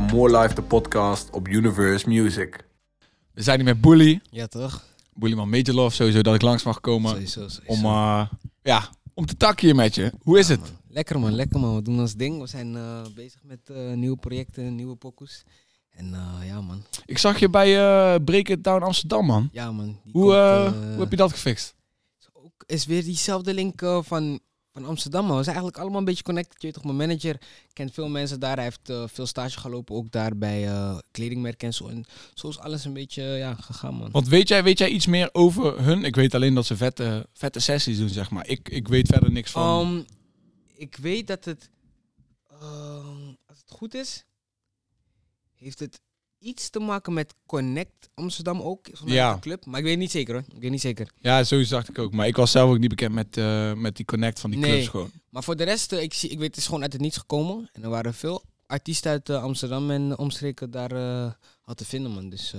van More Life, de podcast op Universe Music. We zijn hier met Bully. Ja, toch? Bully man, Major Love sowieso dat ik langs mag komen. Sowieso, sowieso. Om, eh, ja, om te takken hier met je. Hoe is het? Man. Lekker man, lekker man. We doen ons ding. We zijn eh, bezig met eh, nieuwe projecten, nieuwe pokus. En eh, ja man, Ik zag je bij eh Break It Down Amsterdam man. ja man. Die Hoe, komt, hoe heb je dat gefixt? ook, is weer diezelfde link van, van Amsterdam man. We zijn eigenlijk allemaal een beetje connected. Je weet toch, mijn manager kent veel mensen daar. Hij heeft eh, veel stage gelopen, ook daar bij eh kledingmerken en zo. En zo is alles een beetje ja, gegaan man. Want weet jij, weet jij iets meer over hun? Ik weet alleen dat ze vette, vette sessies doen, zeg maar. Ik, ik weet verder niks van. Ehm, ik weet dat het, ehm, als het goed is, heeft het iets te maken met Connect Amsterdam ook, vanuit Ja. de club. Maar ik weet niet zeker hoor, ik weet niet zeker. Ja, sowieso dacht ik ook. Maar ik was zelf ook niet bekend met, eh, met die connect van die Nee. clubs gewoon. Maar voor de rest, eh, ik, zie, ik weet, het is gewoon uit het niets gekomen. En er waren veel artiesten uit eh, Amsterdam en omstreken daar had te vinden man. Dus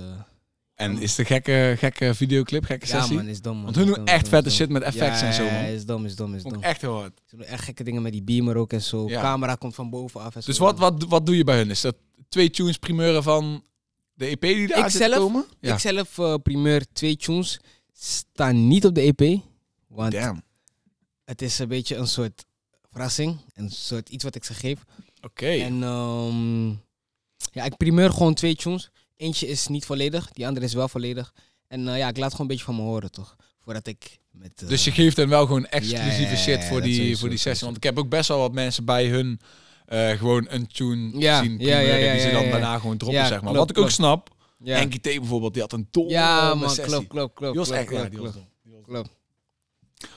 En is de gekke, gekke videoclip, gekke ja sessie? man, is dom man. Want hun doen echt vette shit met effects ja, en zo, Ja, man. is dom, is dom, is dom. echt hard. Ze doen echt gekke dingen met die beamer ook en zo. Ja. Camera komt van bovenaf en zo. Dus wat, wat, wat doe je bij hun? Is dat twee tunes primeuren van de EP die daar zit zelf- komen? Ja. Ik zelf, eh, primeur twee tunes, staan niet op de EP. Want Damn. het is een beetje een soort verrassing. Een soort iets wat ik ze geef. Oké. En ehm, ja, ik primeur gewoon twee tunes. Eentje is niet volledig, die andere is wel volledig. En eh, ja, ik laat gewoon een beetje van me horen, toch? Voordat ik met... eh, Dus je geeft hen wel gewoon exclusieve shit voor, die, sowieso, voor die sessie. Want ik heb ook best wel wat mensen bij hun eh, gewoon een tune Ja, zien ja, ja, ja, die ze dan daarna gewoon droppen, zeg maar. klopt, wat ik ook snap, ja. Enki T bijvoorbeeld, die had een dom ja, man, sessie. klopt, klopt, klopt. Die was klopt, echt klopt, die was klopt, dom. klopt.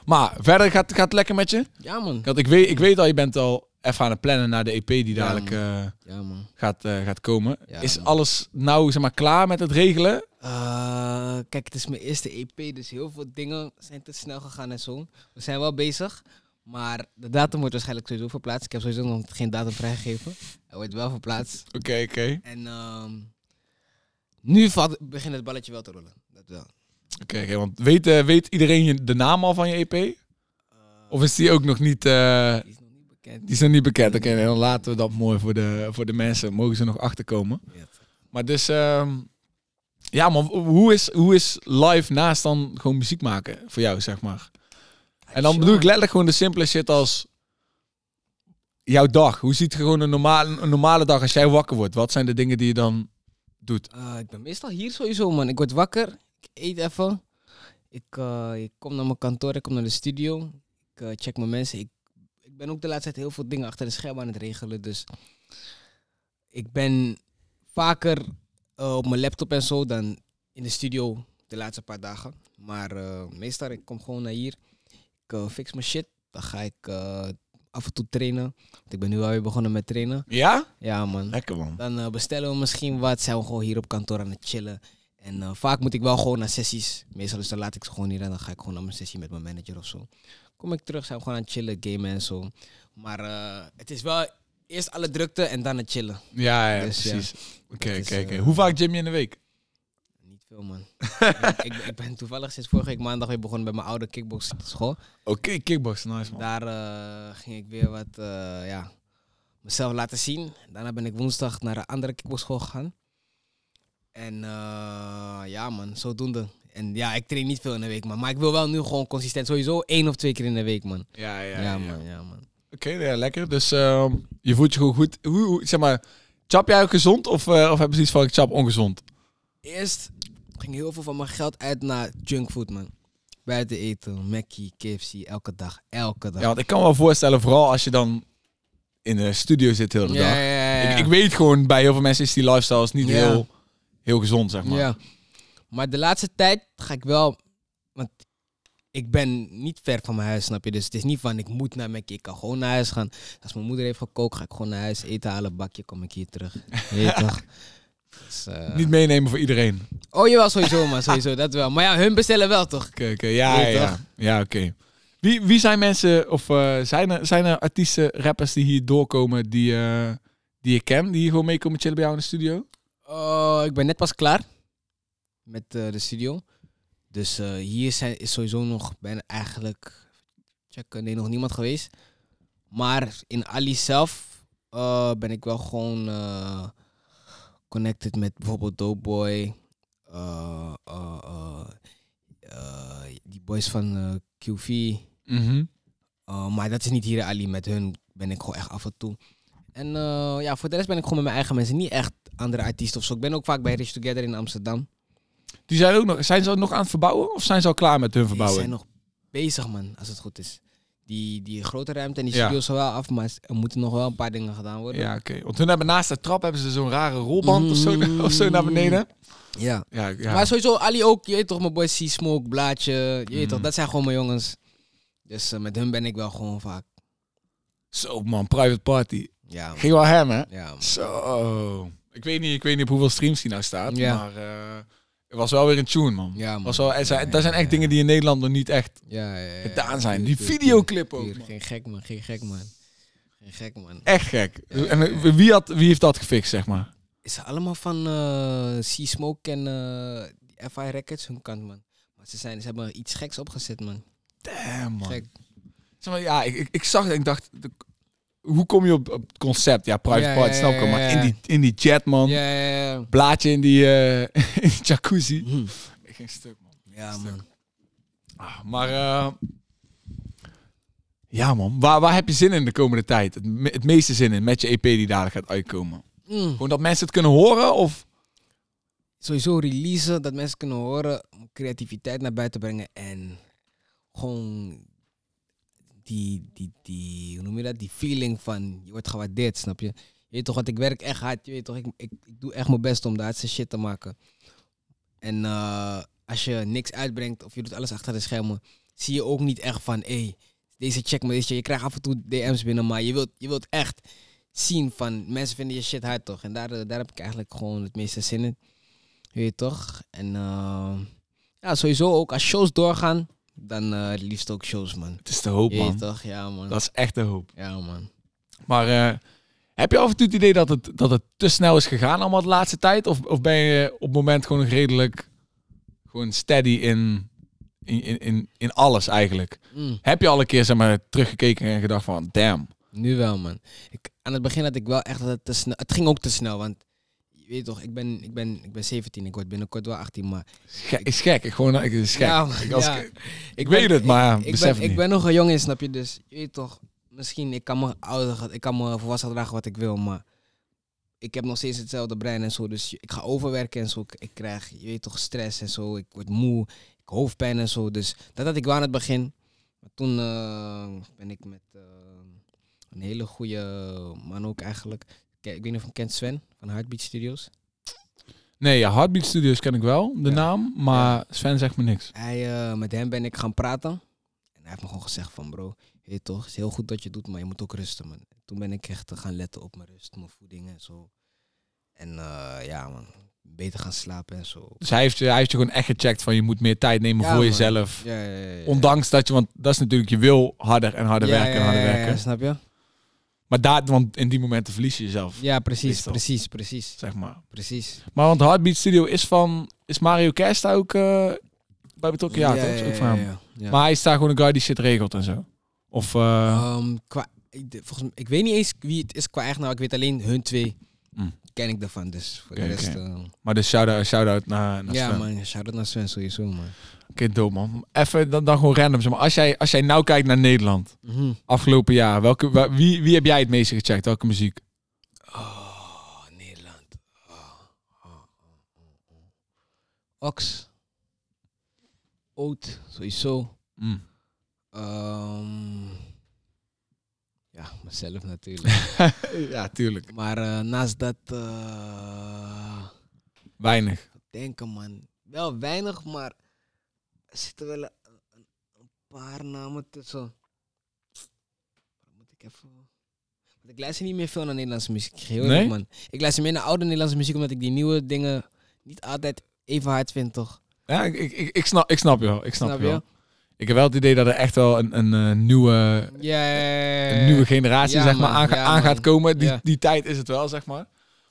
Maar verder gaat, gaat het lekker met je? Ja, man. Want ik weet, ik weet al, je bent al even aan het plannen naar de EP die dadelijk eh, Ja, man. gaat, eh, gaat komen. Ja, is man. alles nou zeg maar klaar met het regelen? Eh, kijk, het is mijn eerste EP, dus heel veel dingen zijn te snel gegaan en zo. We zijn wel bezig, maar de datum wordt waarschijnlijk sowieso verplaatst. Ik heb sowieso nog geen datum vrijgegeven. Hij wordt wel verplaatst. Oké, oké. En ehm, nu valt, begint het balletje wel te rollen. Dat wel. Oké, want weet, eh, weet iedereen de naam al van je EP? Eh, Of is die ook nog niet, eh, die is nog niet bekend. die is nog niet bekend? Oké, dan laten we dat mooi voor de, voor de mensen. Mogen ze nog achterkomen. Ja. Maar dus, ehm, ja man, hoe is, hoe is live naast dan gewoon muziek maken voor jou, zeg maar? En dan bedoel ik letterlijk gewoon de simpele shit als jouw dag. Hoe ziet gewoon een normale, een normale dag als jij wakker wordt? Wat zijn de dingen die je dan doet? Eh, ik ben meestal hier sowieso, man. Ik word wakker, ik eet even. Ik, eh, ik kom naar mijn kantoor, ik kom naar de studio. Ik eh, check mijn mensen. Ik, ik ben ook de laatste tijd heel veel dingen achter de scherm aan het regelen. Dus ik ben vaker eh, op mijn laptop en zo dan in de studio de laatste paar dagen. Maar meestal, ik kom gewoon naar hier. Ik eh, fix mijn shit. Dan ga ik eh, af en toe trainen. Want ik ben nu alweer begonnen met trainen. Ja? Ja, man. Lekker man. Dan eh, bestellen we misschien wat. Zijn we gewoon hier op kantoor aan het chillen. En vaak moet ik wel gewoon naar sessies. Meestal dus dan laat ik ze gewoon hier en dan ga ik gewoon naar mijn sessie met mijn manager of zo. Kom ik terug, zijn we gewoon aan het chillen, gamen en zo. Maar het is wel eerst alle drukte en dan het chillen. Ja, ja Dus precies. Oké, oké, oké. Hoe vaak gym je in de week? Veel, man. ik, ik, ik ben toevallig sinds vorige week maandag weer begonnen bij mijn oude kickboxschool. Oké, kickboxen, nice man. Daar eh, ging ik weer wat, eh, ja, mezelf laten zien. Daarna ben ik woensdag naar een andere kickboxschool gegaan. En eh, ja man, zodoende. En ja, ik train niet veel in de week, man. Maar ik wil wel nu gewoon consistent. Sowieso één of twee keer in de week, man. Ja, ja, Ja, man, ja, man. Oké, ja, lekker. Dus ehm, je voelt je gewoon goed. Hoe, hoe- zeg maar, chap jij ook gezond of, of heb je zoiets van ik chap ongezond? Eerst ging heel veel van mijn geld uit naar junkfood, man. Buiten eten, Mackie, KFC, elke dag, elke dag. Ja, want ik kan me wel voorstellen, vooral als je dan in de studio zit heel de dag. ja, ja, ja. Ik, ik weet gewoon, bij heel veel mensen is die lifestyle is niet heel, heel gezond, zeg maar. Ja. Maar de laatste tijd ga ik wel... Want ik ben niet ver van mijn huis, snap je? Dus het is niet van ik moet naar Mackie. Ik kan gewoon naar huis gaan. Als mijn moeder heeft gekookt, ga ik gewoon naar huis eten halen, bakje, kom ik hier terug. Weet toch? Dus, eh, Niet meenemen voor iedereen. Oh, jawel, sowieso, man. Sowieso, dat wel. Maar ja, hun bestellen wel, toch? Oké. Ja, ja. toch? Ja, oké. Wie, wie zijn mensen, of eh, zijn, er, zijn er artiesten, rappers die hier doorkomen die, eh, die je ken, die hier gewoon meekomen chillen bij jou in de studio? Oh, ik ben net pas klaar met de studio. Dus hier zijn, is sowieso nog bijna eigenlijk... Check, nee, nog niemand geweest. Maar in Ali zelf ben ik wel gewoon connected met bijvoorbeeld Doughboy. eh, die boys van QV. Mhm. Uh, maar dat is niet hier Ali. Met hun ben ik gewoon echt af en toe. En ja, voor de rest ben ik gewoon met mijn eigen mensen. Niet echt andere artiesten of zo. Ik ben ook vaak bij Rich Together in Amsterdam. Die zijn ook nog, zijn ze nog aan het verbouwen of zijn ze al klaar met hun Die verbouwing? zijn nog bezig, man, als het goed is. Die, die grote ruimte en die Ja. studio's zijn wel af, maar er moeten nog wel een paar dingen gedaan worden. Ja, oké. Want hun hebben naast de trap hebben ze zo'n rare rolband of, zo, Mm. of zo naar beneden. ja. Ja, ja. Maar sowieso, Ali ook, je weet toch, mijn boys C-Smoke, Blaadje, je weet Mm. toch, dat zijn gewoon mijn jongens. Dus eh, met hun ben ik wel gewoon vaak. Zo man, private party. Ja, man. Ging wel hem, hè? ja man. Zo. Ik weet niet, ik weet niet op hoeveel streams die nou staat, Ja. maar eh, was wel weer een tune, man. Ja, man. Was wel, er zijn, Ja, dat zijn echt ja. dingen die in Nederland nog niet echt Ja, ja, ja, gedaan zijn. Die videoclip ook, man. Geen gek, man. Geen gek, man. Geen gek, man. Echt gek. En wie, had, wie heeft dat gefixt, zeg maar? Is allemaal van eh C-Smoke en eh, FI Records hun kant, man. Maar ze, zijn, ze hebben iets geks opgezet, man. Damn, man. Gek. Zeg maar, ja, ik, ik, ik zag en ik dacht, de- hoe kom je op, op het concept? Ja, private Ja, party, snap ik ja, Maar in die, in die jet, man. Ja, ja, ja. Blaadje in die, eh, in die jacuzzi. Hm. Ik ging stuk, man. Ja, man. Ah, maar eh, ja, man. Waar, waar heb je zin in de komende tijd? Het, me- het meeste zin in met je EP die dadelijk gaat uitkomen? Mm. Gewoon dat mensen het kunnen horen? Of Sowieso releasen, dat mensen kunnen horen, creativiteit naar buiten brengen en gewoon die, die, die, hoe noem je dat, die feeling van je wordt gewaardeerd, snap je? Je weet toch, want ik werk echt hard, je weet toch, ik, ik, ik doe echt mijn best om de hardste shit te maken. En eh, als je niks uitbrengt of je doet alles achter de schermen, zie je ook niet echt van, hé, hey, deze check me, deze, je krijgt af en toe DM's binnen, maar je wilt, je wilt echt zien van, mensen vinden je shit hard toch? En daar, eh, daar heb ik eigenlijk gewoon het meeste zin in. Je weet toch? En eh, ja, sowieso ook als shows doorgaan, dan eh, het liefst ook shows, man. het is de hoop, man. toch? Ja, man. Dat is echt de hoop. Ja, man. Maar eh, heb je af en toe het idee dat het, dat het te snel is gegaan allemaal de laatste tijd? Of, of ben je op het moment gewoon redelijk gewoon steady in, in, in, in, in alles eigenlijk? Mm, Heb je al een keer zeg maar, teruggekeken en gedacht van damn? nu wel, man. Ik, aan het begin had ik wel echt dat het te snel... Het ging ook te snel, want je weet toch, ik ben, ik ben, ik ben 17, ik word binnenkort wel 18, maar... Gek, is gek. Ik gewoon, ik is gek. Ja, ik, als- ja. ik weet het, maar ik, ik, ben, het ik niet. ben nog een jongen, snap je? Dus je weet toch, misschien ik kan me ouder, ik kan me volwassen gedragen wat ik wil, maar ik heb nog steeds hetzelfde brein en zo. Dus ik ga overwerken en zo. Ik, ik krijg, je weet toch, stress en zo. Ik word moe, ik hoofdpijn en zo. Dus dat had ik wel aan het begin. Maar toen eh, ben ik met eh, een hele goede man ook eigenlijk. Kijk, ik weet niet of je hem kent, Sven van Heartbeat Studios. Nee, ja, Heartbeat Studios ken ik wel, de Ja. naam. Maar Sven zegt me niks. Hij, eh, met hem ben ik gaan praten. En hij heeft me gewoon gezegd van bro, weet toch, het is heel goed dat je doet, maar je moet ook rusten man. Toen ben ik echt gaan letten op mijn rust, mijn voeding en zo. En eh, ja man, beter gaan slapen en zo. Dus hij heeft, je- hij heeft je gewoon echt gecheckt van je moet meer tijd nemen Ja, voor man. jezelf. Ja, ja, ja, ja. Ondanks dat je, want dat is natuurlijk, je wil harder en harder werken en ja, harder werken. snap je? Maar daar, want in die momenten verlies je jezelf, Ja, precies, Meestal. precies, precies, zeg maar. precies. Maar want Heartbeat Studio is van, is Mario Kerst daar ook eh, bij betrokken? Ja, toch? Is ook van hem. ja. Maar hij is daar gewoon een guy die shit regelt en zo. Of, eh, Ehm, qua, ik, de- volgens mij, ik weet niet eens wie het is qua eigenaar, ik weet alleen hun twee Mm. Ken ik ervan. Dus voor de rest... oké. eh, maar dus shout-out, shout-out naar, naar ja Sven. man, shout-out naar Sven sowieso man. Oké, dope man. Even dan, dan gewoon random. Zeg maar. als, jij, als jij nou kijkt naar Nederland, Mhm. afgelopen jaar, welke, wie, wie heb jij het meeste gecheckt? Welke muziek? Oh, Nederland. Oh, oh, oh. Ox. Oat, sowieso. Mm. Ehm, ja, mezelf natuurlijk. ja, tuurlijk. maar eh, naast dat, eh, Weinig. denken man. Wel weinig, maar er zitten wel een, een- paar namen tussen. Moet ik even... Want ik luister niet meer veel naar Nederlandse muziek. Heel Nee? man. Ik luister meer naar oude Nederlandse muziek, omdat ik die nieuwe dingen niet altijd even hard vind, toch? Ja, ik, ik, ik, ik snap, ik snap je wel. Ik snap, Snap je wel. Ik heb wel het idee dat er echt wel een, een, eh, nieuwe, Ja, ja, een nieuwe generatie zeg maar, aan, aan gaat komen. Die, die tijd is het wel, zeg maar.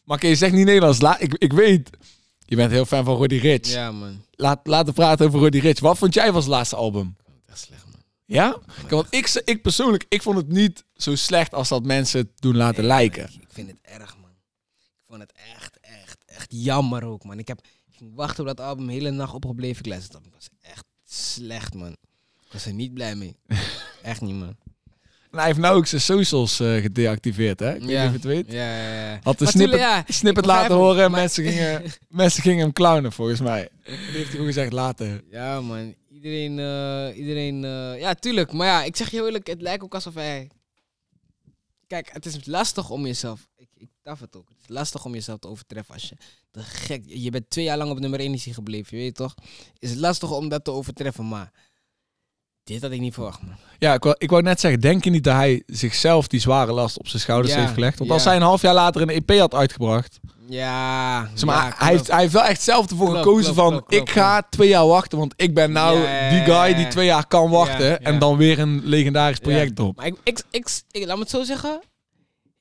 Maar oké, je zegt niet Nederlands. La, ik, ik weet, je bent heel fan van Roddy Rich. Ja, man. Laat, laten praten over Roddy Rich. Wat vond jij van zijn laatste album? Echt slecht, man. Ja? Kijk, want ik, ik persoonlijk, ik vond het niet zo slecht als dat mensen het doen laten lijken. Ik, ik vind het erg, man. Ik vond het echt, echt, echt jammer ook, man. Ik heb ik ging wachten op dat album, de hele nacht opgebleven. Ik luisterde. Het was echt slecht, man. Was er niet blij mee. echt niet, man. En hij heeft nou ook zijn socials eh, gedeactiveerd, hè? Ik weet niet of je het weet. Ja, ja, ja. Had de snippet, ja, snippet laten horen en maar- mensen gingen, mensen gingen hem clownen, volgens mij. Die heeft hij gezegd later. Ja, man. Iedereen, eh, iedereen, eh, ja, tuurlijk. Maar ja, ik zeg je heel eerlijk, het lijkt ook alsof hij... Kijk, het is lastig om jezelf... Ik, ik taf het ook. Het is lastig om jezelf te overtreffen als je... De gek, je bent twee jaar lang op nummer 1 is gebleven, je weet toch? Is het lastig om dat te overtreffen, maar... Dit had ik niet verwacht, man. Ja, ik wou, ik wou net zeggen, denk je niet dat hij zichzelf die zware last op zijn schouders Ja, heeft gelegd? Want ja. als hij een half jaar later een EP had uitgebracht, Ja, zeg maar, ja, hij, heeft, hij heeft wel echt zelf ervoor gekozen van, ik ga twee jaar wachten, want ik ben nou die guy die twee jaar kan wachten en dan weer een legendarisch project erop. Maar ik, ik, ik, ik- laat me het zo zeggen.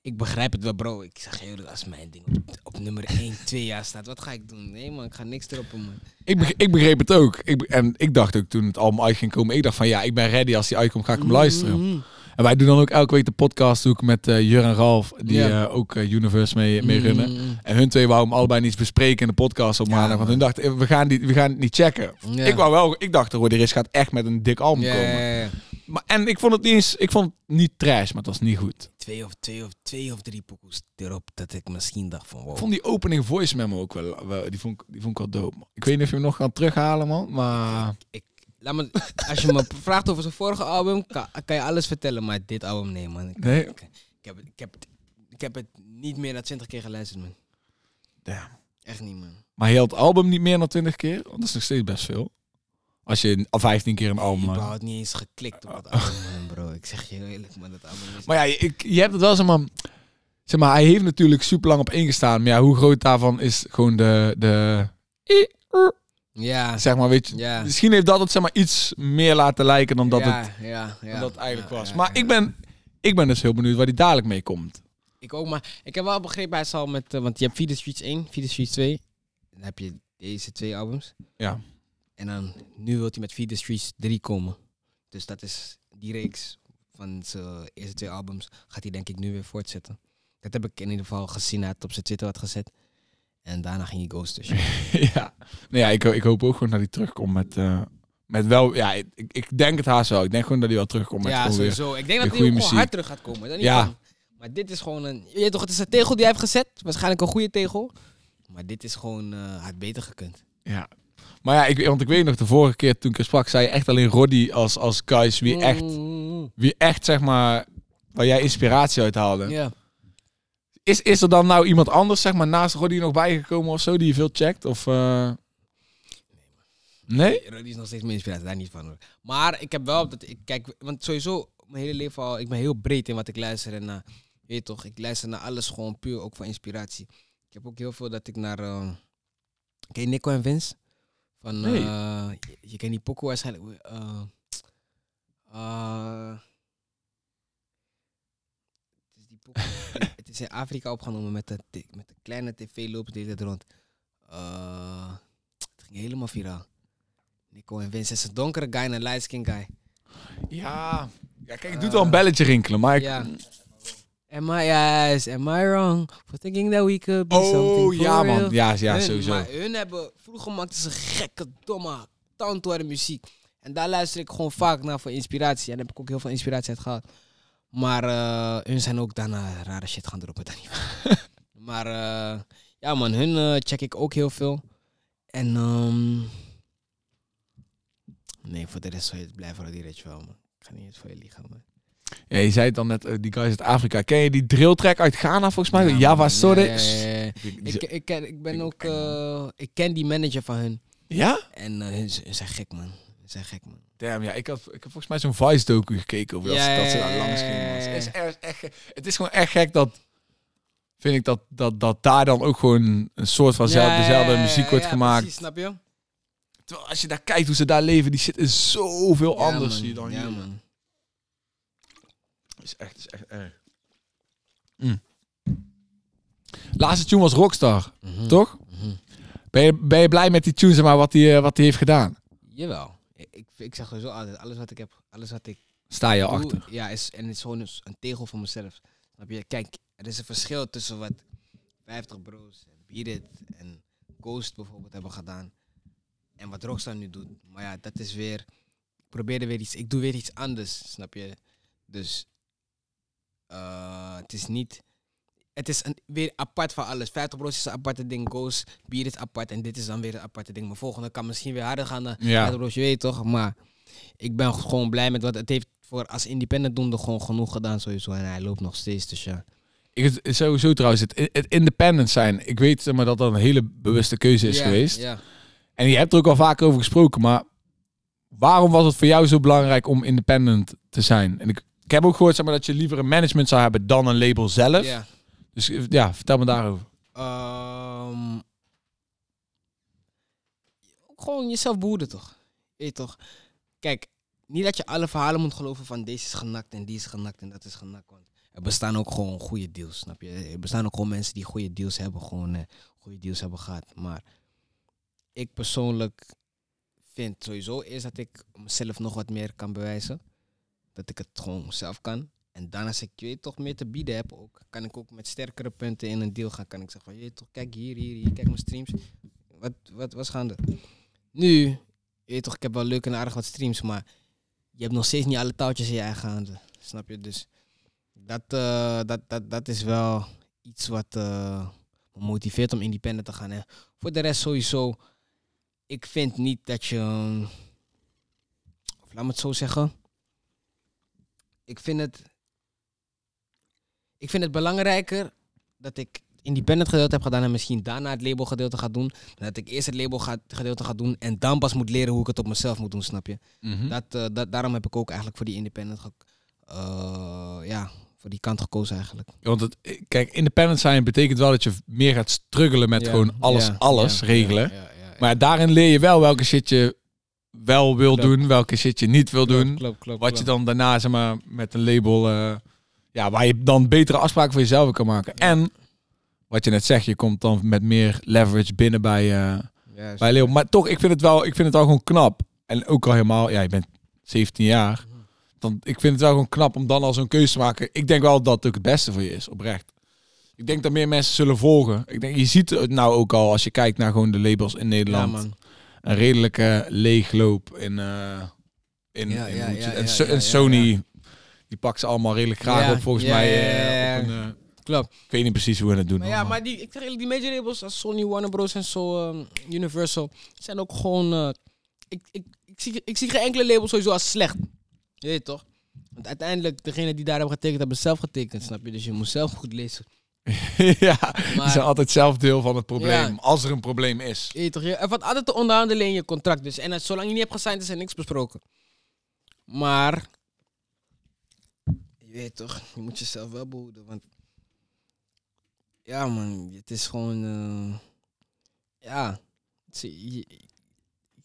Ik begrijp het wel, bro. Ik zeg eerlijk, als mijn ding op, op nummer 1, 2 jaar staat, wat ga ik doen? Nee, man, ik ga niks erop doen, man. Ik, beg- ik begreep het ook. Ik, en ik dacht ook toen het album uit ging komen, ik dacht van ja, ik ben ready als die uitkomt, ga ik hem luisteren. Mhm. En wij doen dan ook elke week de podcast ook met eh Jur en Ralf, die Ja. eh, ook eh, Universe mee, mee runnen. Mhm. En hun twee wouden hem allebei niet bespreken in de podcast op Ja, maandag. want hun dachten, we gaan, die, we gaan het niet checken. Ja. Ik wou wel, ik dacht, er is gaat echt met een dik album komen. Maar, en ik vond het niet eens, ik vond het niet trash, maar het was niet goed. Twee of, twee, of, twee of drie pokoes erop dat ik misschien dacht van wow. Ik vond die opening voice memo ook wel, wel- die, vond, ik- die vond ik wel dope. man. Ik weet niet of je hem nog kan terughalen, man. Maar ik, laat me, als je me vraagt over zijn vorige album, kan, kan je alles vertellen, maar dit album, nee man. Ik, Nee. ik, ik heb, het- ik, heb, ik heb het niet meer dan twintig keer geluisterd, man. damn. Echt niet, man. Maar heel het album niet meer dan 20 keer? Want dat is nog steeds best veel. Als je al 15 keer een album Ik maakt. had niet eens geklikt op dat album, bro. Ik zeg je eerlijk, man, dat album is... Maar ja, ik, je hebt het wel, zeg maar... Zeg maar, hij heeft natuurlijk super lang op ingestaan. Maar ja, hoe groot daarvan is gewoon de... de ja, zeg maar, weet je... ja. Misschien heeft dat het zeg maar iets meer laten lijken dan dat ja, het ja, ja, dan dat eigenlijk was. maar ik ben, ik ben dus heel benieuwd waar die dadelijk mee komt. Ik ook, maar ik heb wel begrepen, hij zal met... eh, want je hebt Feed the Streets 1, Feed the Streets 2. Dan heb je deze twee albums. Ja. En dan, nu wil hij met Feed the Streets 3 komen. Dus dat is die reeks van zijn eerste twee albums. Gaat hij denk ik nu weer voortzetten. Dat heb ik in ieder geval gezien. Hij had het op zijn Twitter wat gezet. En daarna ging hij ghosten. ja. Nee, ja ik, ik hoop ook gewoon dat hij terugkomt met... eh, met wel, ja, ik, ik denk het haast wel. Ik denk gewoon dat hij wel terugkomt met ja, weer. sowieso. Ik denk dat hij gewoon hard terug gaat komen. Dat niet Ja. van- maar dit is gewoon een... Je weet toch, het is een tegel die hij heeft gezet. Waarschijnlijk een goede tegel. Maar dit is gewoon... eh had beter gekund. Ja. Maar ja, ik, want ik weet nog, de vorige keer toen ik er sprak, zei je echt alleen Roddy als, als guys wie echt, Mm, wie echt, zeg maar, waar jij inspiratie uit haalde. Ja. Is, is er dan nou iemand anders, zeg maar, naast Roddy nog bijgekomen of zo, die je veel checkt? Of, eh, Nee? Roddy is nog steeds mijn inspiratie, daar niet van hoor. Maar ik heb wel dat ik kijk, want sowieso mijn hele leven al, ik ben heel breed in wat ik luister en naar, je weet toch, ik luister naar alles gewoon puur ook voor inspiratie. Ik heb ook heel veel dat ik naar, ken je Nico en Vince? Van, Nee. eh, je, je kent die pokoe waarschijnlijk. eh, het is die pokoe. het is in Afrika opgenomen met de, met de kleine tv lopen de hele tijd rond. Het ging helemaal viraal. Nico en Vince is een donkere guy en een light skin guy. Ja. Ja, kijk, ik doe wel een belletje rinkelen, maar ik... Ja. Am I, yes, am I wrong for thinking that we could be something Oh, for ja real? man. Ja, ja Hun- sowieso. Maar hun hebben, vroeger maakten ze gekke, domme, tandtoren muziek. En daar luister ik gewoon vaak naar voor inspiratie. En daar heb ik ook heel veel inspiratie uit gehad. Maar eh, hun zijn ook daarna rare shit gaan droppen. maar eh, ja man, hun eh, check ik ook heel veel. En ehm nee, voor de rest zou je het blijven voor die weet je wel man. Ik ga niet eens voor je liegen man. Ja, je zei het dan net, eh, die guys uit Afrika. Ken je die drill track uit Ghana volgens mij? Ja, Java Ik, ik, ken, ik ben ook, eh, ik ken die manager van hun. Ja? En hun, hun zijn gek, man. Hun zijn gek, man. Damn, ja, ik, had, ik heb volgens mij zo'n Vice-docu gekeken over dat, Ja, ze- dat ze daar langs gingen. Het is, echt, het is gewoon echt gek dat, vind ik, dat, dat, dat daar dan ook gewoon een soort van Ja, dezelfde muziek wordt ja, gemaakt. Precies, snap je? Terwijl als je daar kijkt hoe ze daar leven, die is zoveel anders hier dan Ja, hier. man. Is echt, is echt erg. Mm. Laatste tune was Rockstar, Mhm. toch? Mhm. Ben je, ben je blij met die tune, maar, wat hij wat die heeft gedaan? Jawel. Ik, ik, zeg sowieso altijd, alles wat ik heb, alles wat ik Sta je doe, achter. ja, is, en het is gewoon een, tegel voor mezelf. Snap je? Kijk, er is een verschil tussen wat 50 Bros en Beat It en Ghost bijvoorbeeld hebben gedaan. En wat Rockstar nu doet. Maar ja, dat is weer, ik probeer er weer iets, ik doe weer iets anders, snap je? Dus, eh, het is niet, het is een, weer apart van alles. 50 Bros is een aparte ding, It volgende is apart en dit is dan weer een aparte ding. Maar volgende kan misschien weer harder gaan dan Ja. 50 Bros, je weet toch? Maar ik ben gewoon blij met wat het heeft voor als independent doende gewoon genoeg gedaan sowieso. En hij loopt nog steeds, dus ja. Ik, sowieso trouwens, het, het independent zijn. Ik weet maar, dat dat een hele bewuste keuze is Ja, geweest. Ja. En je hebt er ook al vaak over gesproken, maar waarom was het voor jou zo belangrijk om independent te zijn? En ik, ik heb ook gehoord zeg maar, dat je liever een management zou hebben dan een label zelf. ja. Dus eh, ja, vertel me daarover. Ehm, gewoon jezelf behoeden, toch? Weet toch? Kijk, niet dat je alle verhalen moet geloven van deze is genakt en die is genakt en dat is genakt. Want er bestaan ook gewoon goede deals, snap je? Er bestaan ook gewoon mensen die goede deals hebben, gewoon eh, goede deals hebben gehad. Maar ik persoonlijk vind sowieso eerst dat ik mezelf nog wat meer kan bewijzen. Dat ik het gewoon zelf kan. En dan als ik je weet, toch meer te bieden heb ook, kan ik ook met sterkere punten in een deal gaan. Kan ik zeggen van, je toch, kijk hier, hier, hier, kijk mijn streams. Wat, wat, wat gaande? Nu, je weet toch, ik heb wel leuk en aardig wat streams, maar je hebt nog steeds niet alle touwtjes in je eigen handen. Snap je? Dus dat, eh, dat, dat, dat is wel iets wat eh, me motiveert om independent te gaan. En voor de rest sowieso, ik vind niet dat je, of laat me het zo zeggen, ik vind het, ik vind het belangrijker dat ik independent gedeelte heb gedaan en misschien daarna het label gedeelte ga doen. Dan dat ik eerst het label ga, gedeelte ga doen en dan pas moet leren hoe ik het op mezelf moet doen, snap je? Hm? Dat, eh, dat, daarom heb ik ook eigenlijk voor die independent, eh, ja, voor die kant gekozen eigenlijk. Want het, kijk, independent zijn betekent wel dat je meer gaat struggelen met Ja, gewoon alles, ja, alles regelen. Maar daarin leer je wel welke shit je wel wil Klopt. doen, welke shit je niet wil Klopt, doen. klopt, Wat je dan daarna zeg maar, met een label, eh, ja, waar je dan betere afspraken voor jezelf kan maken. En wat je net zegt, je komt dan met meer leverage binnen bij, Juist. bij label. Maar toch, ik vind het wel, ik vind het wel gewoon knap. En ook al helemaal, ja, je bent 17 jaar. Dan, ik vind het wel gewoon knap om dan al zo'n keuze te maken. Ik denk wel dat het ook het beste voor je is, oprecht. Ik denk dat meer mensen zullen volgen. Ik denk, je ziet het nou ook al als je kijkt naar gewoon de labels in Ja, Nederland. man. Een redelijke leegloop in, in, Ja, in ja, ja, en, So- en Sony, die pakt ze allemaal redelijk graag op volgens mij. ja, eh, op een, eh, Klopt. ik weet niet precies hoe we het doen. Maar ja, maar die, ik zeg eerlijk, die major labels als Sony, Warner Bros. en zo, ehm, Universal, zijn ook gewoon... eh, ik, ik, ik, zie, ik zie geen enkele label sowieso als slecht. Je weet toch? Want uiteindelijk, degene die daar hebben getekend, hebben zelf getekend, snap je? Dus je moet zelf goed lezen. ja, die Maar- zijn altijd zelf deel van het probleem. Ja. Als er een probleem is. Je toch? Er valt altijd te onderhandelen in je contract. Dus. En zolang je niet hebt gesigned, is er niks besproken. Maar... Je weet toch, je moet jezelf wel behoeden. Want... Ja man, het is gewoon... eh, ja... Je,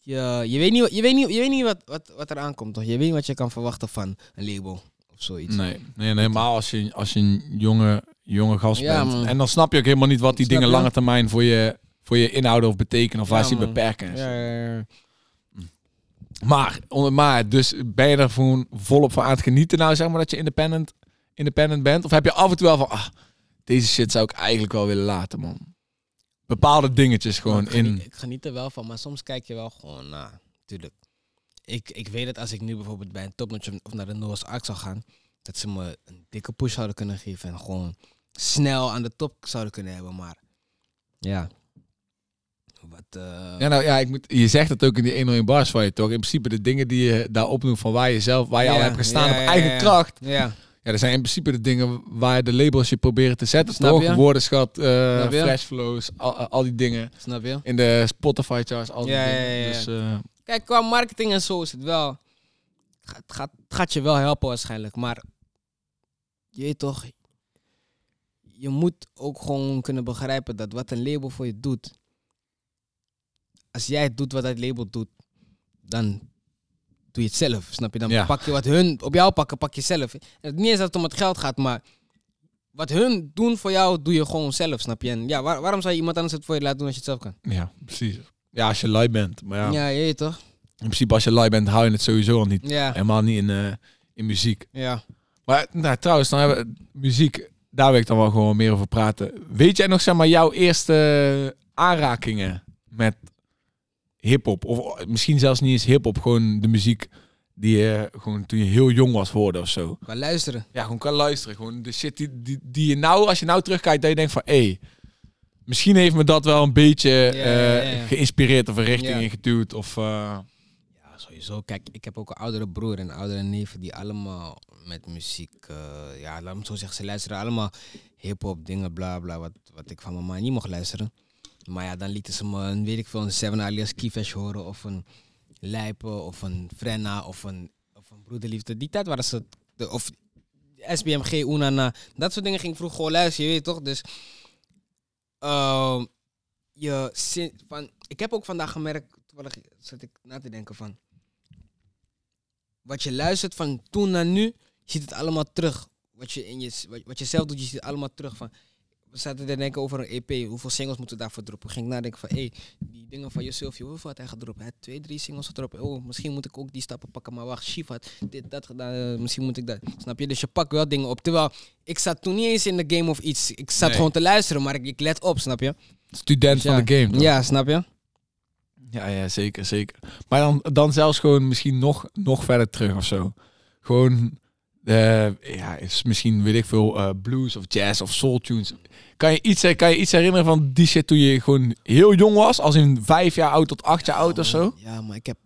je, je weet niet, wat- je weet niet, je weet niet wat, wat, wat er aankomt, toch? Je weet niet wat je kan verwachten van een label of zoiets. Nee, nee, nee helemaal als je, als je een jonge, jonge gast Ja, bent. man. En dan snap je ook helemaal niet wat die Snap dingen je? lange termijn voor je, voor je inhouden of betekenen. Of waar ze je beperken. Ja, ja, ja. Maar, maar, dus ben je er gewoon volop van aan het genieten nou, zeg maar, dat je independent, independent bent? Of heb je af en toe wel van, ah, deze shit zou ik eigenlijk wel willen laten, man. Bepaalde dingetjes gewoon ik geniet, in. Ik geniet er wel van, maar soms kijk je wel gewoon naar. Tuurlijk. Ik, ik weet dat als ik nu bijvoorbeeld bij een topnotch of- of naar de Noah's Ark zou gaan, dat ze me een dikke push zouden kunnen geven en gewoon snel aan de top zouden kunnen hebben. Maar ja. Wat, eh, Ja, nou ja, ik moet, je zegt het ook in die 101 bars van je toch? In principe de dingen die je daar opnoemt van waar je zelf, waar je al hebt gestaan ja, op eigen kracht. ja. Ja, dat zijn in principe de dingen waar de labels je proberen te zetten, Snap toch? je? Woordenschat, eh Snap je? flashflows, al, al die dingen. Snap je? In de Spotify charts, al die dingen. Dus eh, Kijk, qua marketing en zo is het wel. Het gaat, het gaat, je wel helpen waarschijnlijk. Maar je toch, je moet ook gewoon kunnen begrijpen dat wat een label voor je doet. Als jij doet wat dat label doet, dan doe je het zelf. Snap je? Dan Ja. pak je wat hun op jou pakken, pak je zelf. En het niet eens dat het om het geld gaat, maar wat hun doen voor jou, doe je gewoon zelf. Snap je? En ja, waar- waarom zou je iemand anders het voor je laten doen als je het zelf kan? ja, precies. Ja, als je lui bent. Maar ja, Ja, je weet toch? principe als je live bent, hou je het sowieso al niet. Ja, Helemaal niet in, eh, in muziek. ja. Maar nou, trouwens, dan hebben we muziek. Daar wil ik dan wel gewoon meer over praten. Weet jij nog, zeg maar, jouw eerste aanrakingen met hip-hop? Of misschien zelfs niet eens hip-hop, gewoon de muziek die je gewoon toen je heel jong was hoorde of zo. Maar luisteren. Ja, gewoon kan luisteren. Gewoon de shit die, die, die je nou, als je nou terugkijkt, dat je denkt van, hé, misschien heeft me dat wel een beetje Ja, eh, ja, geïnspireerd of een richting ingeduwd. Of, eh, Ja, sowieso. Kijk, ik heb ook een oudere broer en oudere neven die allemaal met muziek, eh, ja, laat me zo zeggen, ze luisteren allemaal hip-hop dingen, bla bla, wat, wat ik van mama niet mocht luisteren. Maar ja, dan lieten ze me een, weet ik veel, een Seven alias Kievesh horen of een Lijpen of een Frenna of een, of een Broederliefde. Die tijd waren ze, de, of SBMG, Unana, dat soort dingen ging ik vroeger gewoon luisteren, je weet toch? Dus, ehm, je, van, ik heb ook vandaag gemerkt, toevallig zat ik na te denken van, wat je luistert van toen naar nu, je ziet het allemaal terug. Wat je, in je, wat, wat je zelf doet, je ziet het allemaal terug van. We zaten te denken over een EP. Hoeveel singles moeten we daarvoor droppen? Ging ik nadenken van, hé, hey, die dingen van jezelf, hoeveel had hij gedropt? Hij had twee, drie singles gedropt. Oh, misschien moet ik ook die stappen pakken. Maar wacht, Chief had dit, dat gedaan. eh, misschien moet ik dat. Snap je? Dus je pakt wel dingen op. Terwijl, ik zat toen niet eens in de game of iets. Ik zat Nee. gewoon te luisteren, maar ik, ik let op, snap je? student Dus ja. van de game. toch? Ja, snap je? Ja, ja, zeker, zeker. Maar dan, dan zelfs gewoon misschien nog, nog verder terug of zo. Gewoon, eh, ja, is misschien, weet ik veel, eh, blues of jazz of soul tunes. Kan je, iets, eh, kan je iets herinneren van die shit toen je gewoon heel jong was? Als in vijf jaar oud tot acht jaar oud of zo? Ja, maar ik heb...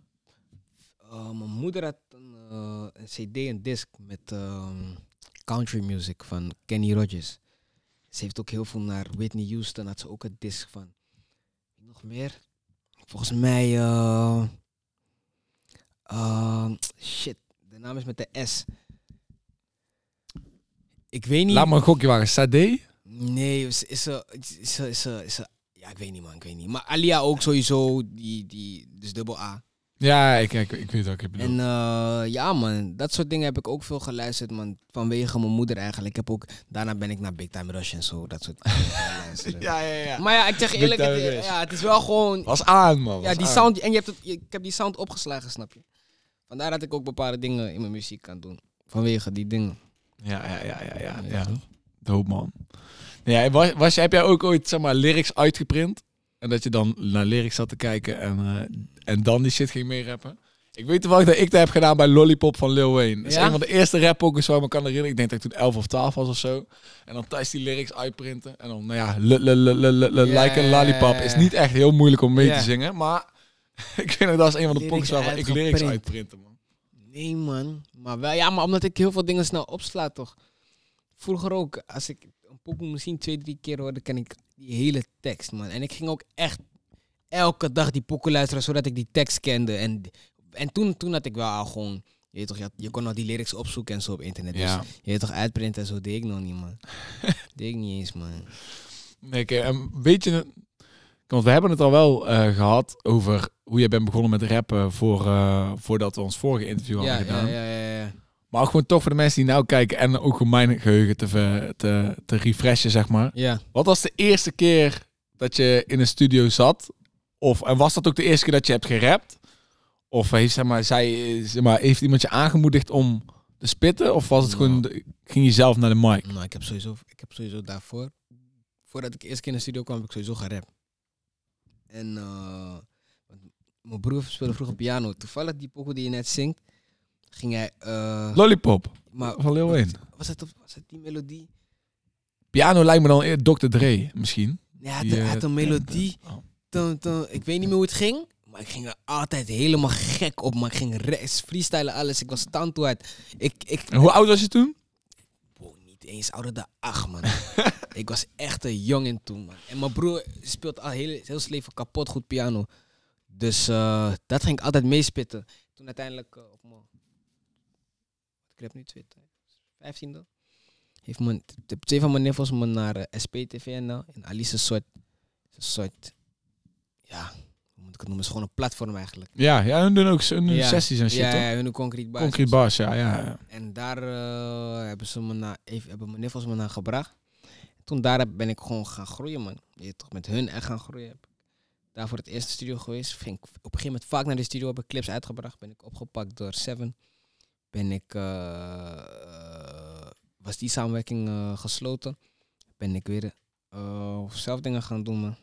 mijn moeder had een, cd, een disc met ehm, country music van Kenny Rogers. Ze heeft ook heel veel naar Whitney Houston, had ze ook een disc van. Nog meer? Volgens mij... shit, de naam is met de S. Ik weet niet... Laat me een gokje waren. Sade? Nee, is, is, ze, is, is, Ja, ik weet niet man, ik weet niet. Maar Alia ook sowieso, die, die, dus dubbel A. Ja, ik, ik, ik weet ik bedoel. En eh, ja man, dat soort dingen heb ik ook veel geluisterd man. Vanwege mijn moeder eigenlijk. Ik heb ook, daarna ben ik naar Big Time Rush en zo, dat soort dingen ja, ja, ja. Maar ja, ik zeg eerlijk, het, ja, het is wel gewoon... Was aan, man. Ja, was die aan. sound, en je hebt het, je- ik heb die sound opgeslagen, snap je? Vandaar dat ik ook bepaalde dingen in mijn muziek kan doen. Vanwege die dingen. Ja, ja, ja, ja, ja. Ja? Doop, man. Ja, was, was, heb jij ook ooit, zeg maar, lyrics uitgeprint? En dat je dan naar lyrics zat te kijken en, eh, en dan die shit ging meerappen? Ik weet toevallig dat ik dat heb gedaan bij Lollipop van Lil Wayne. Dat is Ja? een van de eerste rappokers waar ik me kan herinneren. Ik denk dat ik toen 11 of 12 was of zo. En dan thuis die lyrics uitprinten. En dan, nou ja, like ja, lollipop is niet echt heel moeilijk om mee te zingen. Maar ik vind dat is een van de pokers waarvan ik lyrics uitprinten, man. Nee, man. Maar wel, ja, maar omdat ik heel veel dingen snel opsla, toch? Vroeger ook, als ik een pokoe misschien twee, drie keer hoorde, ken ik die hele tekst, man. En ik ging ook echt elke dag die pokoe luisteren, zodat ik die tekst kende. En, en toen, toen had ik wel al gewoon, je, weet toch, je, had- je kon al die lyrics opzoeken en zo op internet. Ja. Dus je weet toch, uitprinten en zo deed ik nog niet, man. deed ik niet eens, man. Nee, oké, en weet je, want we hebben het al wel eh, gehad over hoe je bent begonnen met rappen voor, eh, voordat we ons vorige interview hadden gedaan. ja, ja, ja, ja. Maar ook gewoon toch voor de mensen die nou kijken en ook om mijn geheugen te, te, te refreshen, zeg maar. Ja. Wat was de eerste keer dat je in een studio zat? Of, en was dat ook de eerste keer dat je hebt gerapt? Of heeft, zeg maar, zij, zeg maar, heeft iemand je aangemoedigd om te spitten? Of was het Nou. gewoon, de- ging je zelf naar de mic? Nou, ik heb sowieso, ik heb sowieso daarvoor, voordat ik eerst keer in de studio kwam, heb ik sowieso gerapt. En eh, mijn broer speelde vroeger piano. Toevallig die pokoe die je net zingt, ging hij... eh, Lollipop maar van Lil Wayne. was het, was het die melodie? Piano lijkt me dan Dr. Dre, misschien. Nee, hij had, Die, eh, had een melodie. Toen, toen, ik weet niet meer hoe het ging, maar ik ging er altijd helemaal gek op. Maar ik ging freestylen, alles. Ik was stand uit. Ik, ik, En hoe oud was je toen? Eens ouder dan acht, man. ik was echt een jongen toen, man. En mijn broer speelt al heel, heel zijn leven kapot goed piano. Dus eh, dat ging ik altijd meespitten. Toen uiteindelijk eh, op mijn... Ik heb nu twee, vijftiende. Heeft mijn, twee van mijn niffels me naar eh, SPTVNL. En Alice een soort... Een soort... Ja, ik het noemen? Het is gewoon een platform eigenlijk. Ja, ja hun doen ook hun doen Ja. sessies en shit, ja, toch? ja, hun concrete basis. Concrete bars, ja, ja. En daar eh, hebben ze me naar, even, hebben mijn niffels me naar gebracht. Toen daar ben ik gewoon gaan groeien, man. Je toch, met hun echt gaan groeien. Daar voor het eerste studio geweest. Ging ik op een gegeven moment vaak naar de studio, heb ik clips uitgebracht. Ben ik opgepakt door Seven. Ben ik, eh, eh, was die samenwerking gesloten. Ben ik weer zelf dingen gaan doen, man.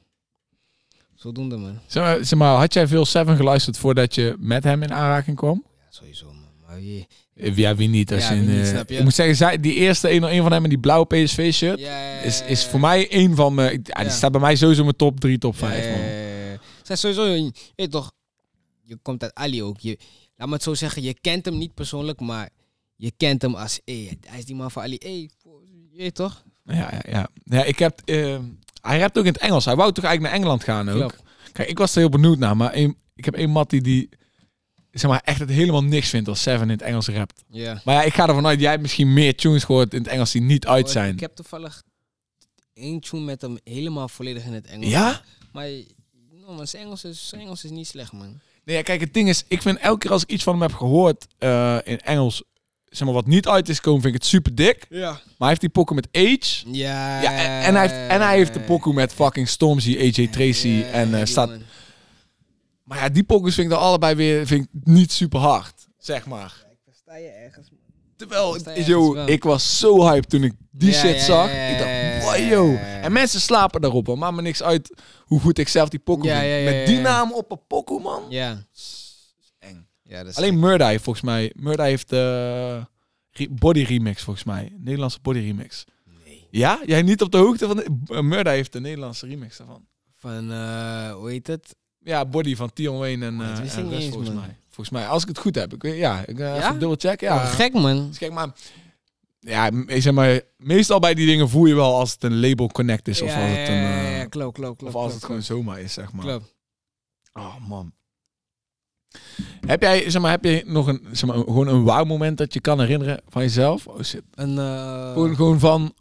Zodoende, man. Zeg maar, zeg maar, had jij veel Seven geluisterd voordat je met hem in aanraking kwam? Ja, sowieso, man. Maar je, Eh, Ja, wie niet? Als Ja, een, niet, eh, snap je? Ik moet zeggen, zij, die eerste 101 van hem in die blauwe PSV-shirt... ja, Is, is voor mij een van mijn... Ja, die staat bij mij sowieso in mijn top 3, top 5. Ja, man. Zij sowieso, je weet toch, je komt uit Ali ook. Je, laat me het zo zeggen, je kent hem niet persoonlijk, maar je kent hem als, hey, hij is die man van Ali. Hey, je weet toch? Ja, ja, ja. ja ik heb, eh, hij rapt ook in het Engels. Hij wou toch eigenlijk naar Engeland gaan ook? Klopt. Kijk, ik was er heel benieuwd naar, maar een, ik heb een mattie die zeg maar, echt het helemaal niks vindt als Seven in het Engels rapt. Ja. Maar ja, ik ga ervan uit, jij hebt misschien meer tunes gehoord in het Engels die niet uit zijn. Ik heb toevallig één tune met hem helemaal volledig in het Engels. Ja? Maar no, man, zijn, Engels is, zijn Engels is niet slecht, man. Nee, ja, kijk, het ding is, ik vind elke keer als ik iets van hem heb gehoord eh, in Engels, zeg maar, wat niet uit is gekomen, vind ik het super dik. Ja. Maar hij heeft die pokken met Age. Ja. Ja, en, en hij heeft, en hij heeft de pokoe met fucking Stormzy, AJ Tracy en eh, staat... man. Maar ja, die pokoes vind ik dan allebei weer vind ik niet super hard, zeg maar. Ik versta je ergens, man. Terwijl, yo, ik was zo hyped toen ik die Ja, shit ja, zag. ja, ik dacht, wow, ja, yo. ja, ja. En mensen slapen daarop, hoor. Maakt me niks uit hoe goed ik zelf die pokoe Ja, vind. ja, ja, Met die ja. naam op een pokoe, man. Ja. Ja dat is Alleen Murda heeft volgens mij... Murda heeft eh re- body remix, volgens mij. Nederlandse body remix. Nee. Ja? Jij niet op de hoogte van... De, eh, Murda heeft de Nederlandse remix daarvan. Van, eh, hoe heet het? Ja, body van Tion Wayne en, eh eens, volgens man. mij. Volgens mij, als ik het goed heb. Ik, weet- ja, ik uh, Ja? dubbel check. Ja, Oh, gek, man. Dus kijk maar, ja, zeg maar, meestal bij die dingen voel je wel als het een label connect is of als het een, ja, eh, klopt, klopt, klopt. of als klopt, het gewoon zomaar is, zeg maar. Klopt. Oh man. Heb jij, zeg maar, heb je nog een, zeg maar, gewoon een wow moment dat je kan herinneren van jezelf? Oh shit. Een, eh, Gewoon, gewoon van,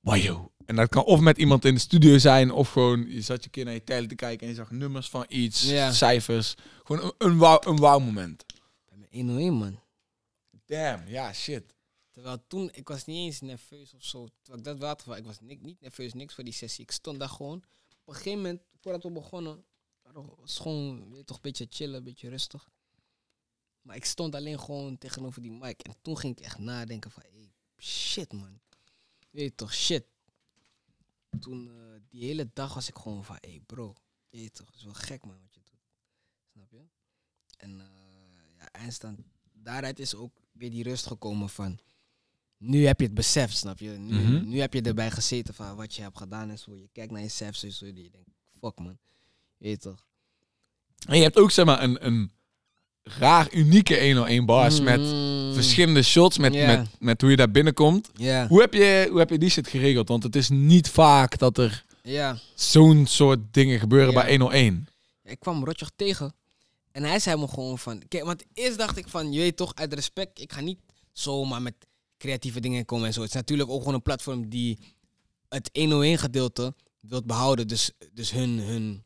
wow. En dat kan of met iemand in de studio zijn, of gewoon, je zat je keer naar je tijden te kijken en je zag nummers van iets, cijfers. Gewoon een, een wow, een wow moment. bij mijn 101, man. Damn, ja, shit. Terwijl toen, ik was niet eens nerveus of zo. Terwijl ik dat had, ik was niet, niet nerveus, niks voor die sessie. Ik stond daar gewoon. Op een gegeven moment, voordat we begonnen, het gewoon, weet je toch, een beetje chillen, een beetje rustig. Maar ik stond alleen gewoon tegenover die mic. En toen ging ik echt nadenken van, hey, shit man. Weet je toch, shit. Toen, eh, die hele dag was ik gewoon van, hey bro, weet je toch, het is wel gek man wat je doet. Snap je? En eh ja, eindstand, daaruit is ook weer die rust gekomen van, nu heb je het beseft, snap je? Nu, Mhm. nu heb je erbij gezeten van wat je hebt gedaan en zo. Je kijkt naar jezelf zo, je denkt, fuck man. En je hebt ook, zeg maar, een, een raar unieke 101 bars met Mm. verschillende shots, met, met, met hoe je daar binnenkomt. Hoe heb, je, hoe heb je die shit geregeld? Want het is niet vaak dat er zo'n soort dingen gebeuren bij 101. Ik kwam Rotjoch tegen. En hij zei me gewoon van... Kijk, want eerst dacht ik van... Je weet toch, uit respect... Ik ga niet zomaar met creatieve dingen komen en zo. Het is natuurlijk ook gewoon een platform die... Het 101 gedeelte wilt behouden. Dus, dus hun, hun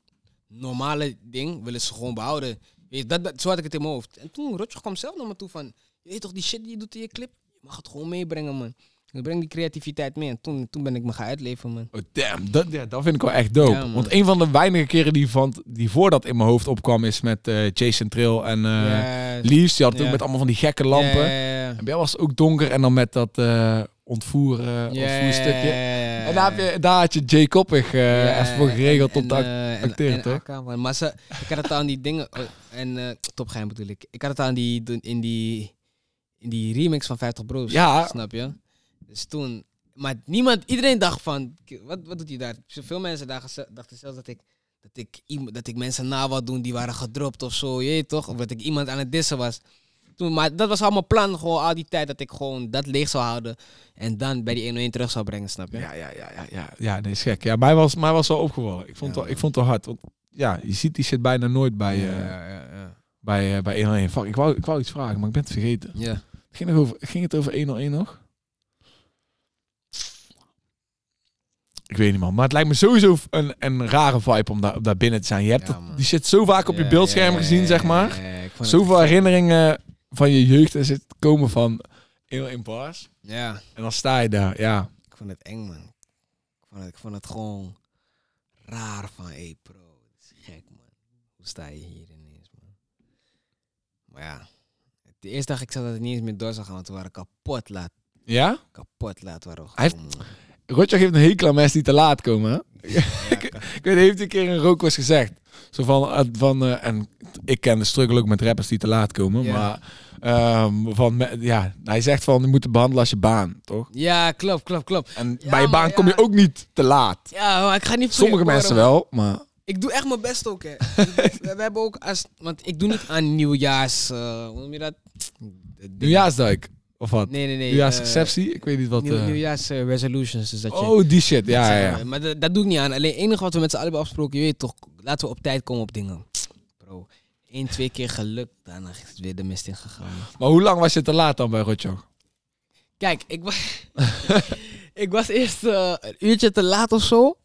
normale ding willen ze gewoon behouden. Weet dat, dat, zo had ik het in mijn hoofd. En toen Rotjoch kwam zelf naar me toe van... Je weet toch, die shit die je doet in je clip... Je mag het gewoon meebrengen, man. Ik breng die creativiteit mee. En toen, toen ben ik me gaan uitleven, man. Oh, damn, dat, ja, dat vind ik wel echt dope. Ja. Want een van de weinige keren die, van, die voor dat in mijn hoofd opkwam is met eh, Jason Trill en eh Ja, Leaves. Die had het ook met allemaal van die gekke lampen. En bij was het ook donker en dan met dat eh ontvoeren, ontvoerstukje. En daar, heb je, daar had je Jay Koppig eh, even voor geregeld en- om te en, ac- eh, en- acteren, en toch? Maar ze, ik had het aan die dingen... oh, en eh topgeheim bedoel ik. Ik had het aan die... In die, in die remix van 50 Bro's. Ja. Snap je? Dus toen... Maar niemand... Iedereen dacht van... Wat, wat doet hij daar? Veel mensen dachten, dachten zelfs dat ik... Dat ik, iemand- dat ik mensen na wat doen die waren gedropt of zo. Je toch? Of dat ik iemand aan het dissen was. Toen, maar dat was allemaal plan. Gewoon al die tijd dat ik gewoon dat leeg zou houden. En dan bij die 101 terug zou brengen, snap je? Ja, ja, ja, ja, ja. Ja, nee, is gek. Ja, mij was, mij was wel opgevallen. Ik vond, Ja, het, wel- ik vond het hard. Want ja, je ziet die shit bijna nooit bij, eh ja, ja, ja. bij, eh, bij 101. Fuck, ik wou, ik wou iets vragen, maar ik ben het vergeten. ja. Ging, nog over, ging het over 101 nog? Ik weet niet man, maar het lijkt me sowieso een, een rare vibe om daar, om daar binnen te zijn. Je hebt Ja, dat- man. die shit zo vaak op je beeldscherm gezien, zeg maar. Zoveel herinneringen van je jeugd en zit komen van 101 bars. Ja, En dan sta je daar, ja. ik vond het eng, man. Ik vond het, ik vond het gewoon raar van, hé, hey, bro. is gek, man. Hoe sta je hier ineens, man? Maar ja, de eerste dag ik zat dat het niet eens meer door zou gaan, want we waren kapot laat. Ja? Kapot laat waren we Hij heeft- Rotjoch heeft een hekel aan mensen die te laat komen, hè? Ja, Ik weet, hij heeft een keer een rookwas gezegd. Zo van, eh, van eh, en ik ken de struggle ook met rappers die te laat komen. Ja. Maar ehm, van, ja, hij zegt van, je moet het behandelen als je baan, toch? ja, klopt, klopt, klopt. En Ja, bij je baan kom je ook niet te laat. Ja, ik ga niet voor Sommige mensen wel, maar... Ik doe echt mijn best ook, hè. we, we hebben ook als... Want ik doe niet aan nieuwjaars... eh hoe noem je dat? Nieuwjaarsduik, of wat? Nee, nee, nee. Nieuwjaarsreceptie? Ik weet niet wat... Nieuw, eh, nieuwjaars eh, resolutions, dus dat je... oh, die shit, ja, ja, ja. Maar dat, dat doe ik niet aan. Alleen het enige wat we met z'n allen hebben afgesproken, je weet toch, laten we op tijd komen op dingen. Bro, één, twee keer gelukt, daarna is het weer de mist in gegaan. Maar hoe lang was je te laat dan bij Rotjoch? Kijk, ik was, ik was eerst eh, een uurtje te laat of zo.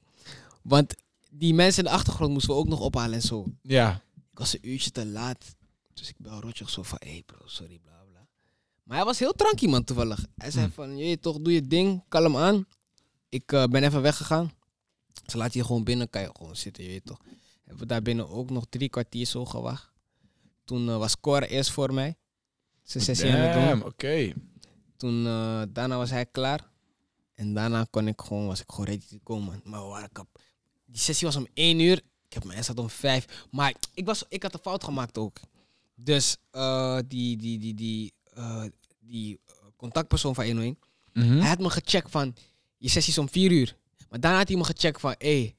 Want die mensen in de achtergrond moesten we ook nog ophalen en zo. Ja. Ik was een uurtje te laat. Dus ik bel Rotjoch zo van, hé hey bro, sorry, bla. Maar hij was heel tranky man, toevallig. Hij zei Hm. van, je toch, doe je ding, kalm aan. Ik eh, ben even weggegaan. Ze laten je gewoon binnen, kan je gewoon zitten, je weet toch. Hebben we daar binnen ook nog drie kwartier zo gewacht. Toen eh, was Cor eerst voor mij. Zijn sessie aan het doen. Oké. Toen, eh, daarna was hij klaar. En daarna kon ik gewoon, was ik gewoon ready te komen. Maar we waren kap. Die sessie was om één uur. Ik heb mijn zat om vijf. Maar ik, was, ik had een fout gemaakt ook. Dus eh, die, die, die, die, eh, die eh, contactpersoon van 101, Mhm. hij had me gecheckt van, je sessie is om vier uur. Maar daarna had hij me gecheckt van, hé, hey,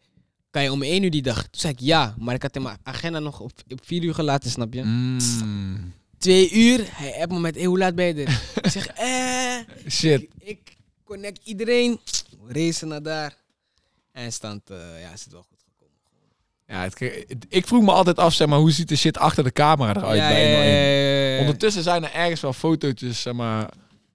kan je om één uur die dag? Toen zei ik ja, maar ik had in mijn agenda nog op, op vier uur gelaten, snap je? Mm. Twee uur, hij appt me met, hey, hoe laat ben je er? ik zeg, eh... Shit. Ik, ik connect iedereen. Racen naar daar. Eindstand, eh ja, is het wel goed. Ja, het, ik vroeg me altijd af, zeg maar, hoe ziet de shit achter de camera eruit ja, bij ja, 101? ja, ja, ja. Ondertussen zijn er ergens wel fotootjes, zeg maar,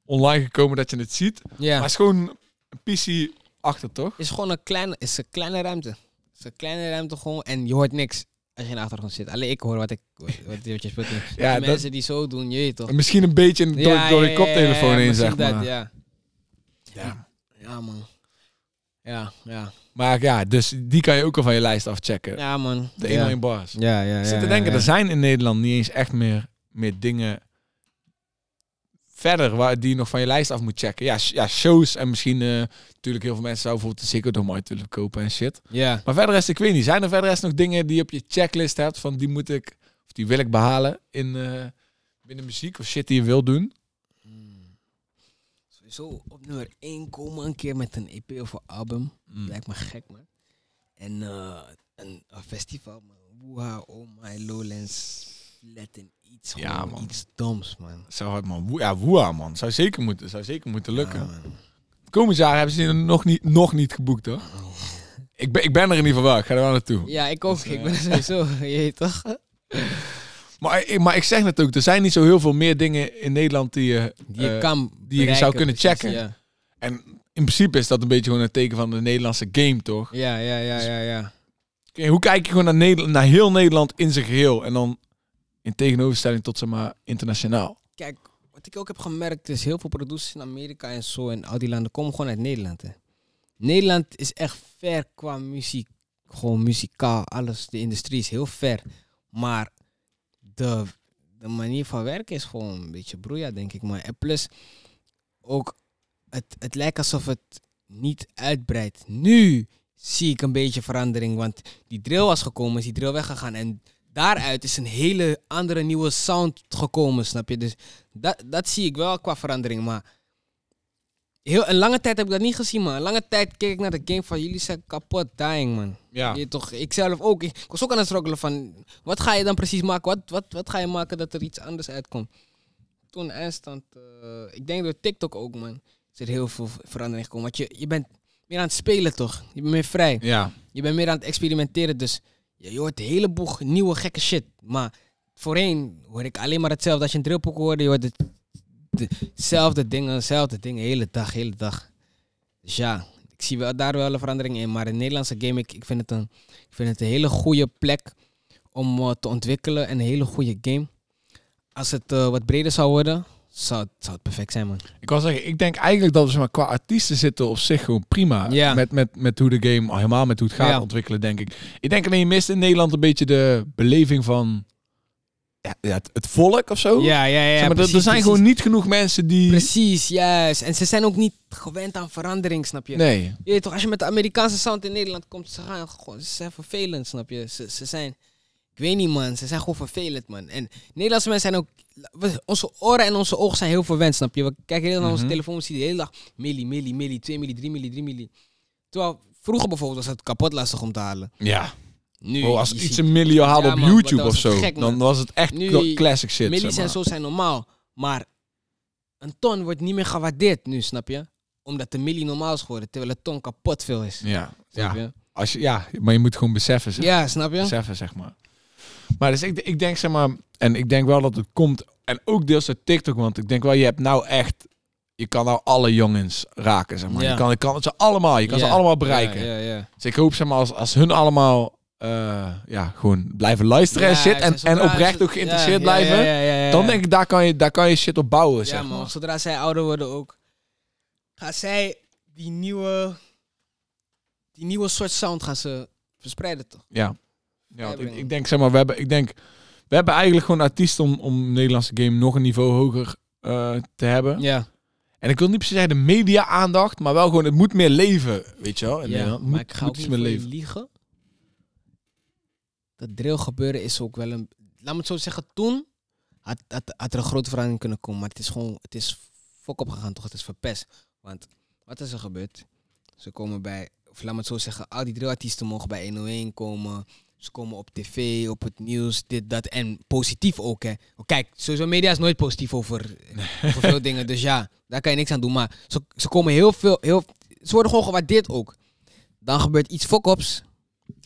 online gekomen dat je het ziet. Maar het is gewoon een PC achter, toch? is gewoon een kleine, is een kleine ruimte. is een kleine ruimte gewoon en je hoort niks als je in de achtergrond zit. Alleen ik hoor wat ik, wat, wat je speelt. Ja, dat- mensen die zo doen, je weet toch. Misschien een beetje door, door je koptelefoon heen, zeg maar. dat, ja. Ja. ja, man. Ja, ja. Maar ja, dus die kan je ook al van je lijst afchecken. Ja, man. De ja. 101 bars. Ja, ja, ja. Ik zit te ja, denken, ja. er zijn in Nederland niet eens echt meer, meer dingen verder waar, die je nog van je lijst af moet checken. Ja, sh- ja shows en misschien eh, natuurlijk heel veel mensen zouden bijvoorbeeld de Ziggo Dome uit willen kopen en shit. Ja. Maar verder is ik weet niet, zijn er verder is nog dingen die je op je checklist hebt van die moet ik, of die wil ik behalen in eh, binnen muziek of shit die je wil doen? Sowieso op nummer 1 komen een keer met een EP of een album. Mm. Lijkt me gek, man. En eh, een, een festival, man. Woeha, oh my, Lowlands, Latin, iets, Ja, man. iets doms, man. Zou hard man, ja woeha man, zou zeker moeten, zou zeker moeten lukken. Ja. Komend jaar hebben ze nog niet, nog niet geboekt hoor. Ik ben, ik ben er in ieder geval wel, ik ga er wel naartoe. Ja, ik ook. Dus, eh, ik ben er sowieso, je toch? Maar, ik- maar ik zeg ook, er zijn niet zo heel veel meer dingen in Nederland die je... Die je eh, kan die je zou kunnen precies, checken. Ja, En in principe is dat een beetje gewoon een teken van de Nederlandse game, toch? ja, ja, ja, ja. ja. Oké, hoe kijk je gewoon naar, Nederland, naar heel Nederland in zijn geheel? En dan in tegenoverstelling tot, zeg maar, internationaal. Kijk, wat ik ook heb gemerkt is heel veel producers in Amerika en zo en al die landen komen gewoon uit Nederland. Hè. Nederland is echt ver qua muziek. Gewoon muzikaal, alles. De industrie is heel ver. Maar de, de manier van werken is gewoon een beetje broeia, denk ik. Maar en plus, ook, het, het lijkt alsof het niet uitbreidt. Nu zie ik een beetje verandering, want die drill was gekomen, is die drill weggegaan. En daaruit is een hele andere nieuwe sound gekomen, snap je? Dus dat, dat zie ik wel qua verandering. Maar heel, een lange tijd heb ik dat niet gezien, man. Een lange tijd keek ik naar de game van jullie zijn kapot dying, man. Ja. Je, toch, ik zelf ook. Ik, ik was ook aan het struggelen van... Wat ga je dan precies maken? Wat, wat, wat ga je maken dat er iets anders uitkomt? Toen eindstand... eh, ik denk door TikTok ook, man. Is er heel veel verandering gekomen. Want je, je bent meer aan het spelen, toch? Je bent meer vrij. Ja. Je bent meer aan het experimenteren. Dus je, je hoort een heleboel nieuwe gekke shit. Maar voorheen hoor ik alleen maar hetzelfde. Als je een drillpoek hoorde, je hoort het, dezelfde dingen, dezelfde dingen, hele dag, hele dag. Dus ja, ik zie wel, daar wel een verandering in. Maar in de Nederlandse game, ik, ik, vind, het een, ik vind het een hele goede plek om eh, te ontwikkelen. En een hele goede game. Als het eh, wat breder zou worden, zou, het- zou het perfect zijn, man. Ik wil zeggen, ik denk eigenlijk dat we zeg maar, qua artiesten zitten op zich gewoon prima. Ja. Met, met, met hoe de game, helemaal met hoe het gaat Ja. ontwikkelen, denk ik. Ik denk alleen je mist in Nederland een beetje de beleving van ja, het, het volk of zo. Ja, ja, ja. Zeg maar, er- precies, er zijn precies. gewoon niet genoeg mensen die... Precies, juist. En ze zijn ook niet gewend aan verandering, snap je? Nee. Je weet toch, als je met de Amerikaanse sound in Nederland komt, ze gaan gewoon, ze zijn vervelend, snap je? Ze, ze zijn, ik weet niet man, ze zijn gewoon vervelend man. En Nederlandse mensen zijn ook, we- onze oren en onze ogen zijn heel verwend, snap je? We kijken heel naar onze Mhm. telefoon, we zien de hele dag milli, milli, milli, 2 milli, 3 milli, 3 milli. Terwijl vroeger bijvoorbeeld was het kapot lastig om te halen. Ja. Nu, Bro, als iets een miljoen haalde Ja, op man, YouTube of zo, gek, dan was het echt Nu- cla- classic shit. Millies zeg en zo zijn normaal, maar een ton wordt niet meer gewaardeerd nu, snap je? Omdat de milli normaal is geworden, terwijl een ton kapot veel is. Ja. Snap Ja. je? Als je, ja, maar je moet gewoon beseffen. Zeg. Ja, snap je? beseffen, zeg maar. Maar dus ik, ik denk, zeg maar, en ik denk wel dat het komt, en ook deels uit TikTok, want ik denk wel, je hebt nou echt, je kan nou alle jongens raken, zeg maar. Ja. Je kan, je kan ze allemaal, je kan ze allemaal bereiken. Ja, ja, ja. Dus ik hoop, zeg maar, als, als hun allemaal, eh, ja, gewoon blijven luisteren en Ja, shit, en, en oprecht ook geïnteresseerd blijven, dan denk ik, daar kan je, daar kan je shit op bouwen, Ja, zeg man. maar. Zodra zij ouder worden ook, gaan zij die nieuwe, die nieuwe soort sound gaan ze verspreiden, toch? Ja. ja ik, denk, zeg maar, we hebben, ik denk, we hebben eigenlijk gewoon artiesten om, om de Nederlandse game nog een niveau hoger eh, te hebben. Ja. En ik wil niet precies zeggen de media aandacht, maar wel gewoon het moet meer leven, weet je wel. in ja. Nederland. Maar moet, ik ga ook niet meer leven. liegen. Dat drill gebeuren is ook wel een... Laat me het zo zeggen, toen had, had, had er een grote verandering kunnen komen. Maar het is gewoon, het is fok opgegaan toch? Het is verpest. Want wat is er gebeurd? Ze komen bij, of laat me het zo zeggen, al die drillartiesten mogen bij 101 komen. Ze komen op tv, op het nieuws, dit, dat. En positief ook, hè. Kijk, sowieso media is nooit positief over, over veel dingen. Dus ja, daar kan je niks aan doen. Maar ze, ze komen heel veel, heel, ze worden gewoon gewaardeerd ook. Dan gebeurt iets fokops.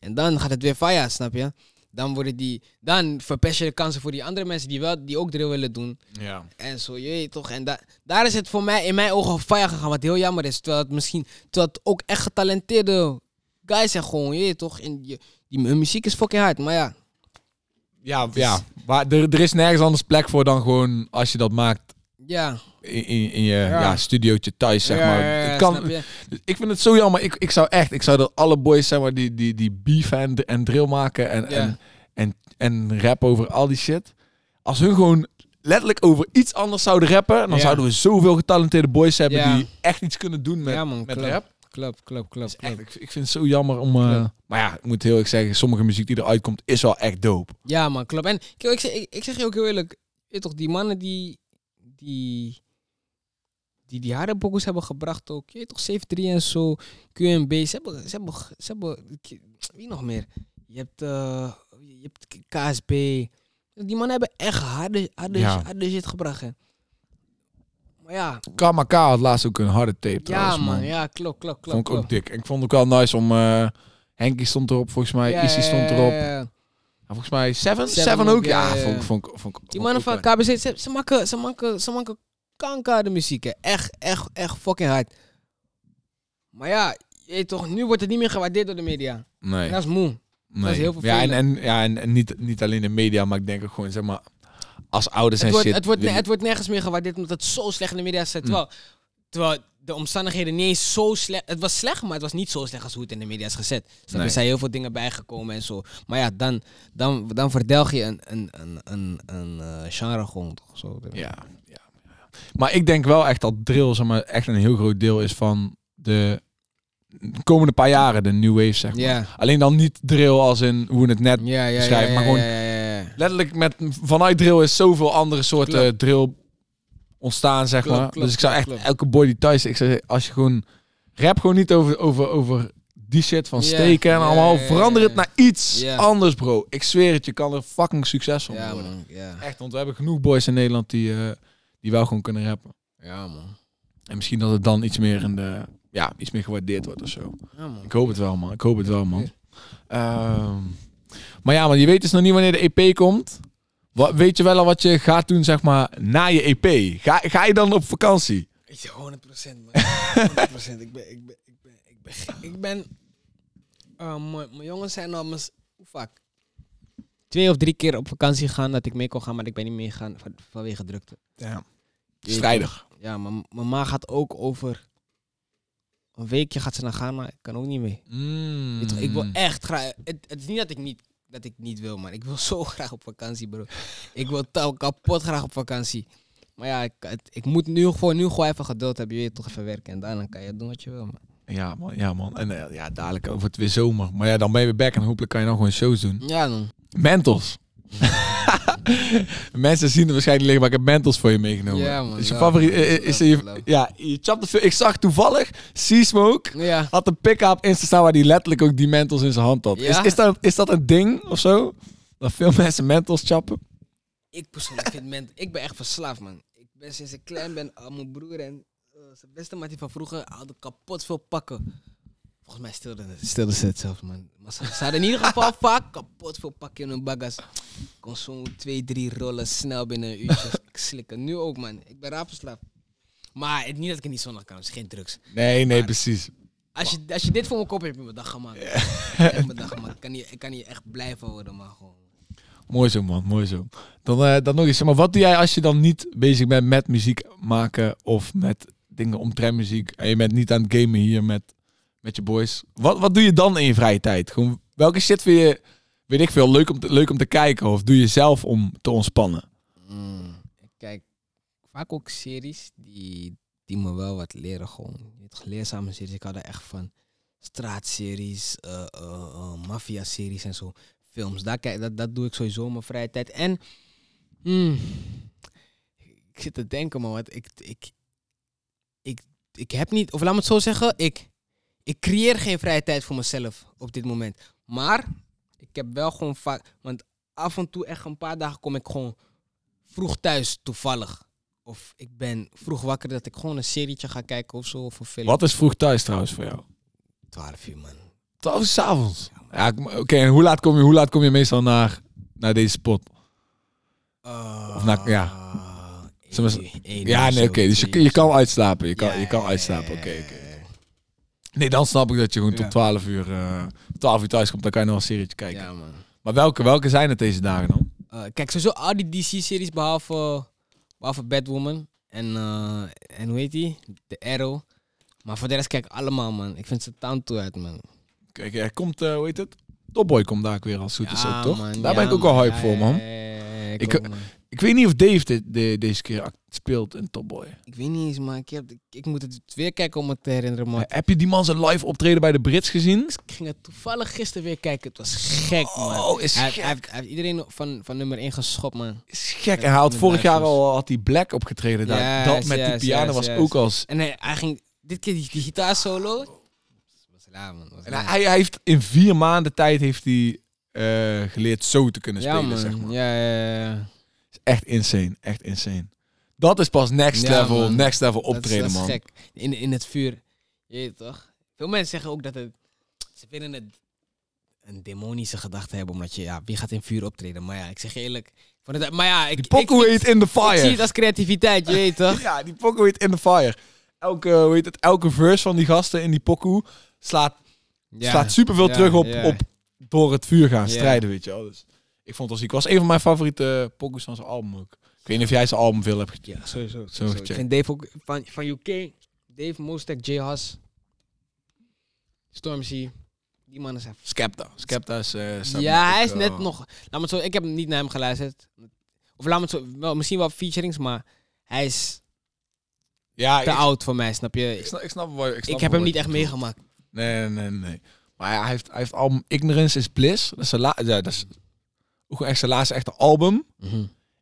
En dan gaat het weer fire, snap je? Dan, worden die, dan verpest je de kansen voor die andere mensen die, wel, die ook drill willen doen. Ja. En zo, je weet toch. En da daar is het voor mij in mijn ogen fire gegaan, wat heel jammer is. Terwijl het misschien, terwijl het ook echt getalenteerde guys zijn gewoon, je weet toch. En je, die, hun muziek is fucking hard, maar ja. Ja, ja. Maar er, er is nergens anders plek voor dan gewoon als je dat maakt Ja, in, je ja. Ja. studiootje thuis, zeg maar. ja, kan, ik vind het zo jammer. Ik, ik zou echt, ik zou er alle boys, zeg maar, die, die, die beef en, en drill maken en, en, en, en rap over al die shit. Als hun gewoon letterlijk over iets anders zouden rappen, dan zouden we zoveel getalenteerde boys hebben die echt iets kunnen doen met, ja man, met rap. Klopt, klopt, klopt, Dus ik, ik vind het zo jammer om... eh, maar ja, ik moet heel erg zeggen, sommige muziek die eruit komt is wel echt dope. Ja, man, klopt. En kijk, ik, zeg, ik, ik zeg je ook heel eerlijk, je toch, die mannen die die die, die harde pokus hebben gebracht ook, je weet toch, 7-3 en zo, QMB, ze hebben, ze hebben, ze hebben, wie nog meer? Je hebt, eh, je hebt KSB. Die mannen hebben echt harde, harde, Ja. harde shit gebracht, hè. Maar ja, KMK had laatst ook een harde tape ja trouwens, man, ja, klopt, klopt, klopt. Vond ik ook klopt. dik. En ik vond het ook wel nice om... eh Henkie stond erop, volgens mij. Ja, Issy stond erop. ja, ja. En volgens mij Seven. Seven Seven, ook, ook, ja. Vond, vond, ik- vond, ik- Die vond mannen van ook, KBC, ze, ze maken, ze maken, ze maken kanker de muziek, hè. Echt, echt, echt fucking hard. Maar ja, je weet toch, nu wordt het niet meer gewaardeerd door de media. Nee. En dat is moe. nee. is heel Ja, en, en, ja, en, en niet, niet alleen de media, maar ik denk ook gewoon, zeg maar... Als ouders Het en wordt, shit... het, wordt, het wordt nergens meer gewaardeerd omdat het zo slecht in de media staat. Mm. Terwijl, terwijl de omstandigheden niet eens zo slecht... Het was slecht, maar het was niet zo slecht als hoe het in de media is gezet. Dus Nee. Er zijn heel veel dingen bijgekomen en zo. Maar ja, dan, dan, dan verdelg je een, een, een, een, een eh, genre gewoon toch zo. Ja. Maar ik denk wel echt dat drill zeg maar, echt een heel groot deel is van de komende paar jaren, de new wave, zeg maar. Ja. Alleen dan niet drill als in hoe we het net... Ja, ja, ja, Schrijf, ja, maar gewoon-. Letterlijk met, vanuit drill is zoveel andere soorten drill ontstaan, zeg maar. dus ik zou echt elke boy die thuis... Ik zeg, als je gewoon... Rap gewoon niet over, over, over die shit van steken en allemaal. Verander het naar iets anders, bro. Ik zweer het, je kan er fucking succesvol worden. man. Echt, want we hebben genoeg boys in Nederland die, eh, die wel gewoon kunnen rappen. ja, man. En misschien dat het dan iets meer in de, ja, iets meer gewaardeerd wordt of zo. Ja, man. Ik hoop het wel, man. Ik hoop het wel, man. Ehm, maar ja, man, je weet dus nog niet wanneer de EP komt. Wat, weet je wel al wat je gaat doen, zeg maar, na je EP? Ga, ga je dan op vakantie? Ik 100% man. 100%. ik ben, ik ben, ik ben, ik ben, ik ben, eh, mijn jongens zijn al, hoe vaak? Twee of drie keer op vakantie gegaan dat ik mee kon gaan, maar ik ben niet meegegaan van- vanwege drukte. Ja. Toch? Ja, maar mijn ma gaat ook over... Een weekje gaat ze naar Ghana. Ik kan ook niet mee. Mm. Weet je toch, Ik wil echt graag... Het, het is niet dat ik niet, dat ik niet wil, maar ik wil zo graag op vakantie, bro. Ik wil kapot graag op vakantie. Maar ja, ik, het- ik moet nu gewoon, nu gewoon even geduld hebben. Je weet toch even werken en daarna kan je doen wat je wil, man. Ja, man. Ja, man. En eh, ja, dadelijk over het weer zomer. Maar ja, dan ben je weer back en hopelijk kan je dan gewoon shows doen. Ja, dan. Mentos. Mensen zien het waarschijnlijk liggen, maar ik heb Mentos voor je meegenomen. Ja, man. Is je Ja, favoriet? man. Is Ja, je, ja, veel. Ik zag toevallig Seasmoke Ja. had een pick-up Insta staan waar hij letterlijk ook die Mentos in zijn hand had. Ja? Is, is, dat, is dat een ding of zo? Dat veel mensen Mentos chappen? Ik persoonlijk vind men, ik ben echt verslaafd, man. Ik ben sinds ik klein ben aan mijn broer en eh, zijn beste maat die van vroeger hadden kapot veel pakken. Volgens mij stilde het, stilde ze het zelf, man. Maar ze, ze hadden in ieder geval vaak kapot veel pakken in hun bagas. Ik kon zo'n twee, drie rollen snel binnen een uurtje slikken. Nu ook, man. Ik ben raar verslaafd. Maar het, niet dat ik het niet zondag kan, het is geen drugs. Nee, nee, Maar- precies. Als je, als je dit voor me kop hebt, heb je mijn dag gemaakt. Echt mijn dag gemaakt. Ik kan, hier, ik kan hier echt blij van worden, maar gewoon. Mooi zo, man. Mooi zo. Dan, eh, dan nog eens. Maar wat doe jij als je dan niet bezig bent met muziek maken of met dingen omtrent muziek en je bent niet aan het gamen hier met, met je boys? Wat, wat doe je dan in je vrije tijd? Gewoon, welke shit vind je, weet ik veel, leuk om te, leuk om te kijken of doe je zelf om te ontspannen? Mm, ik kijk vaak ook series die, die me wel wat leren. Gewoon leerzame series. Ik hou daar echt van. Straatseries, eh, maffia-series en zo. Films. Daar kijk, dat, dat doe ik sowieso in mijn vrije tijd. En mm, ik zit te denken, man. Wat ik, ik, ik, ik heb niet, of laat me het zo zeggen, ik, ik creëer geen vrije tijd voor mezelf op dit moment. Maar ik heb wel gewoon vaak, want af en toe echt een paar dagen kom ik gewoon vroeg thuis, toevallig. Of ik ben vroeg wakker dat ik gewoon een serietje ga kijken of zo. Of een film. Wat is vroeg thuis trouwens voor jou? 12 uur, man. 12 uur 's avonds. Ja, ik- oké. en hoe laat kom je, hoe laat kom je meestal naar, naar deze spot? Of na- ja. één Zullen we uur- één Ja, nee, oké. dus je, je kan uitslapen. Je kan, Ja, je kan ja, uitslapen. ja, Oké, ja, oké. Ja. Nee, dan snap ik dat je gewoon Ja. tot 12 uur, eh 12 uur thuis komt. Dan kan je nog een serietje kijken. Ja, man. Maar welke, welke zijn het deze dagen dan? Eh, kijk, sowieso al die DC-series behalve, behalve Batwoman. En, eh, en hoe heet die? The Arrow. Maar voor de rest kijk ik allemaal, man. Ik vind ze town toe uit, man. Kijk, er komt, eh, hoe heet het? Topboy komt daar ook weer als goed is ook, toch? man. daar Ja, ben ik ook man. wel hype Ja, voor, ja, man. ja, ja, ja, ik Ik- ook, man. Ik weet niet of Dave de- deze keer speelt in Topboy. Ik weet niet eens, maar ik, heb, ik, moet het weer kijken om het te herinneren. Heb je die man zijn live optreden bij de Brits gezien? ik ging het toevallig gisteren weer kijken. Het was gek, man. Oh, is hij, gek. Hij, heeft, hij heeft iedereen van, van nummer 1 geschopt, man. Is gek. En hij had vorig jaar al had hij Black opgetreden daar. Dat met die piano was ook als... En hij, hij ging dit keer die, die gitaarsolo. was laag, man. Was En laag. hij, hij heeft in vier maanden tijd heeft hij eh, geleerd zo te kunnen ja, spelen, man. zeg maar. Ja, ja, ja. Echt insane. Echt insane. Dat is pas next Ja, level, man. next level Dat is- optreden, dat is man. gek. In, in het vuur. Je weet toch? Veel mensen zeggen ook dat het... Ze vinden het een demonische gedachte hebben. Omdat je... Ja, wie gaat in vuur optreden? Maar ja, ik zeg je eerlijk... het- Maar ja, ik, Die pokoe heet In The ik zie Fire. het als creativiteit, je weet toch? Ja, die pokoe heet In The Fire. Elke, hoe heet het, elke verse van die gasten in die pokoe slaat, Ja. slaat superveel Ja, terug op, ja. op door het vuur gaan strijden, weet je wel. Dus ik vond het wel ziek. was een van mijn favoriete pokoes van zijn album ook. Ik weet niet of jij zijn album veel hebt gecheckt. Ja, sowieso. Zo sowieso. Ik vind Dave ook van, van UK. Dave Mostek, J. Haas. Stormzy. Die man is even... Skepta. Skepta is... eh, Ja, hij is net eh, nog... Laat me zo... Ik heb niet naar hem geluisterd. Of laat me het zo... Wel, misschien wel featurings, maar... Hij is Ja, te ik, oud voor mij, snap je? ik snap, ik snap wel- ik snap Ik heb hem niet echt meegemaakt. Nee, nee, nee. Maar hij heeft, hij heeft album Ignorance is Bliss. Dat is, la- ja, dat is echt zijn laatste echte album.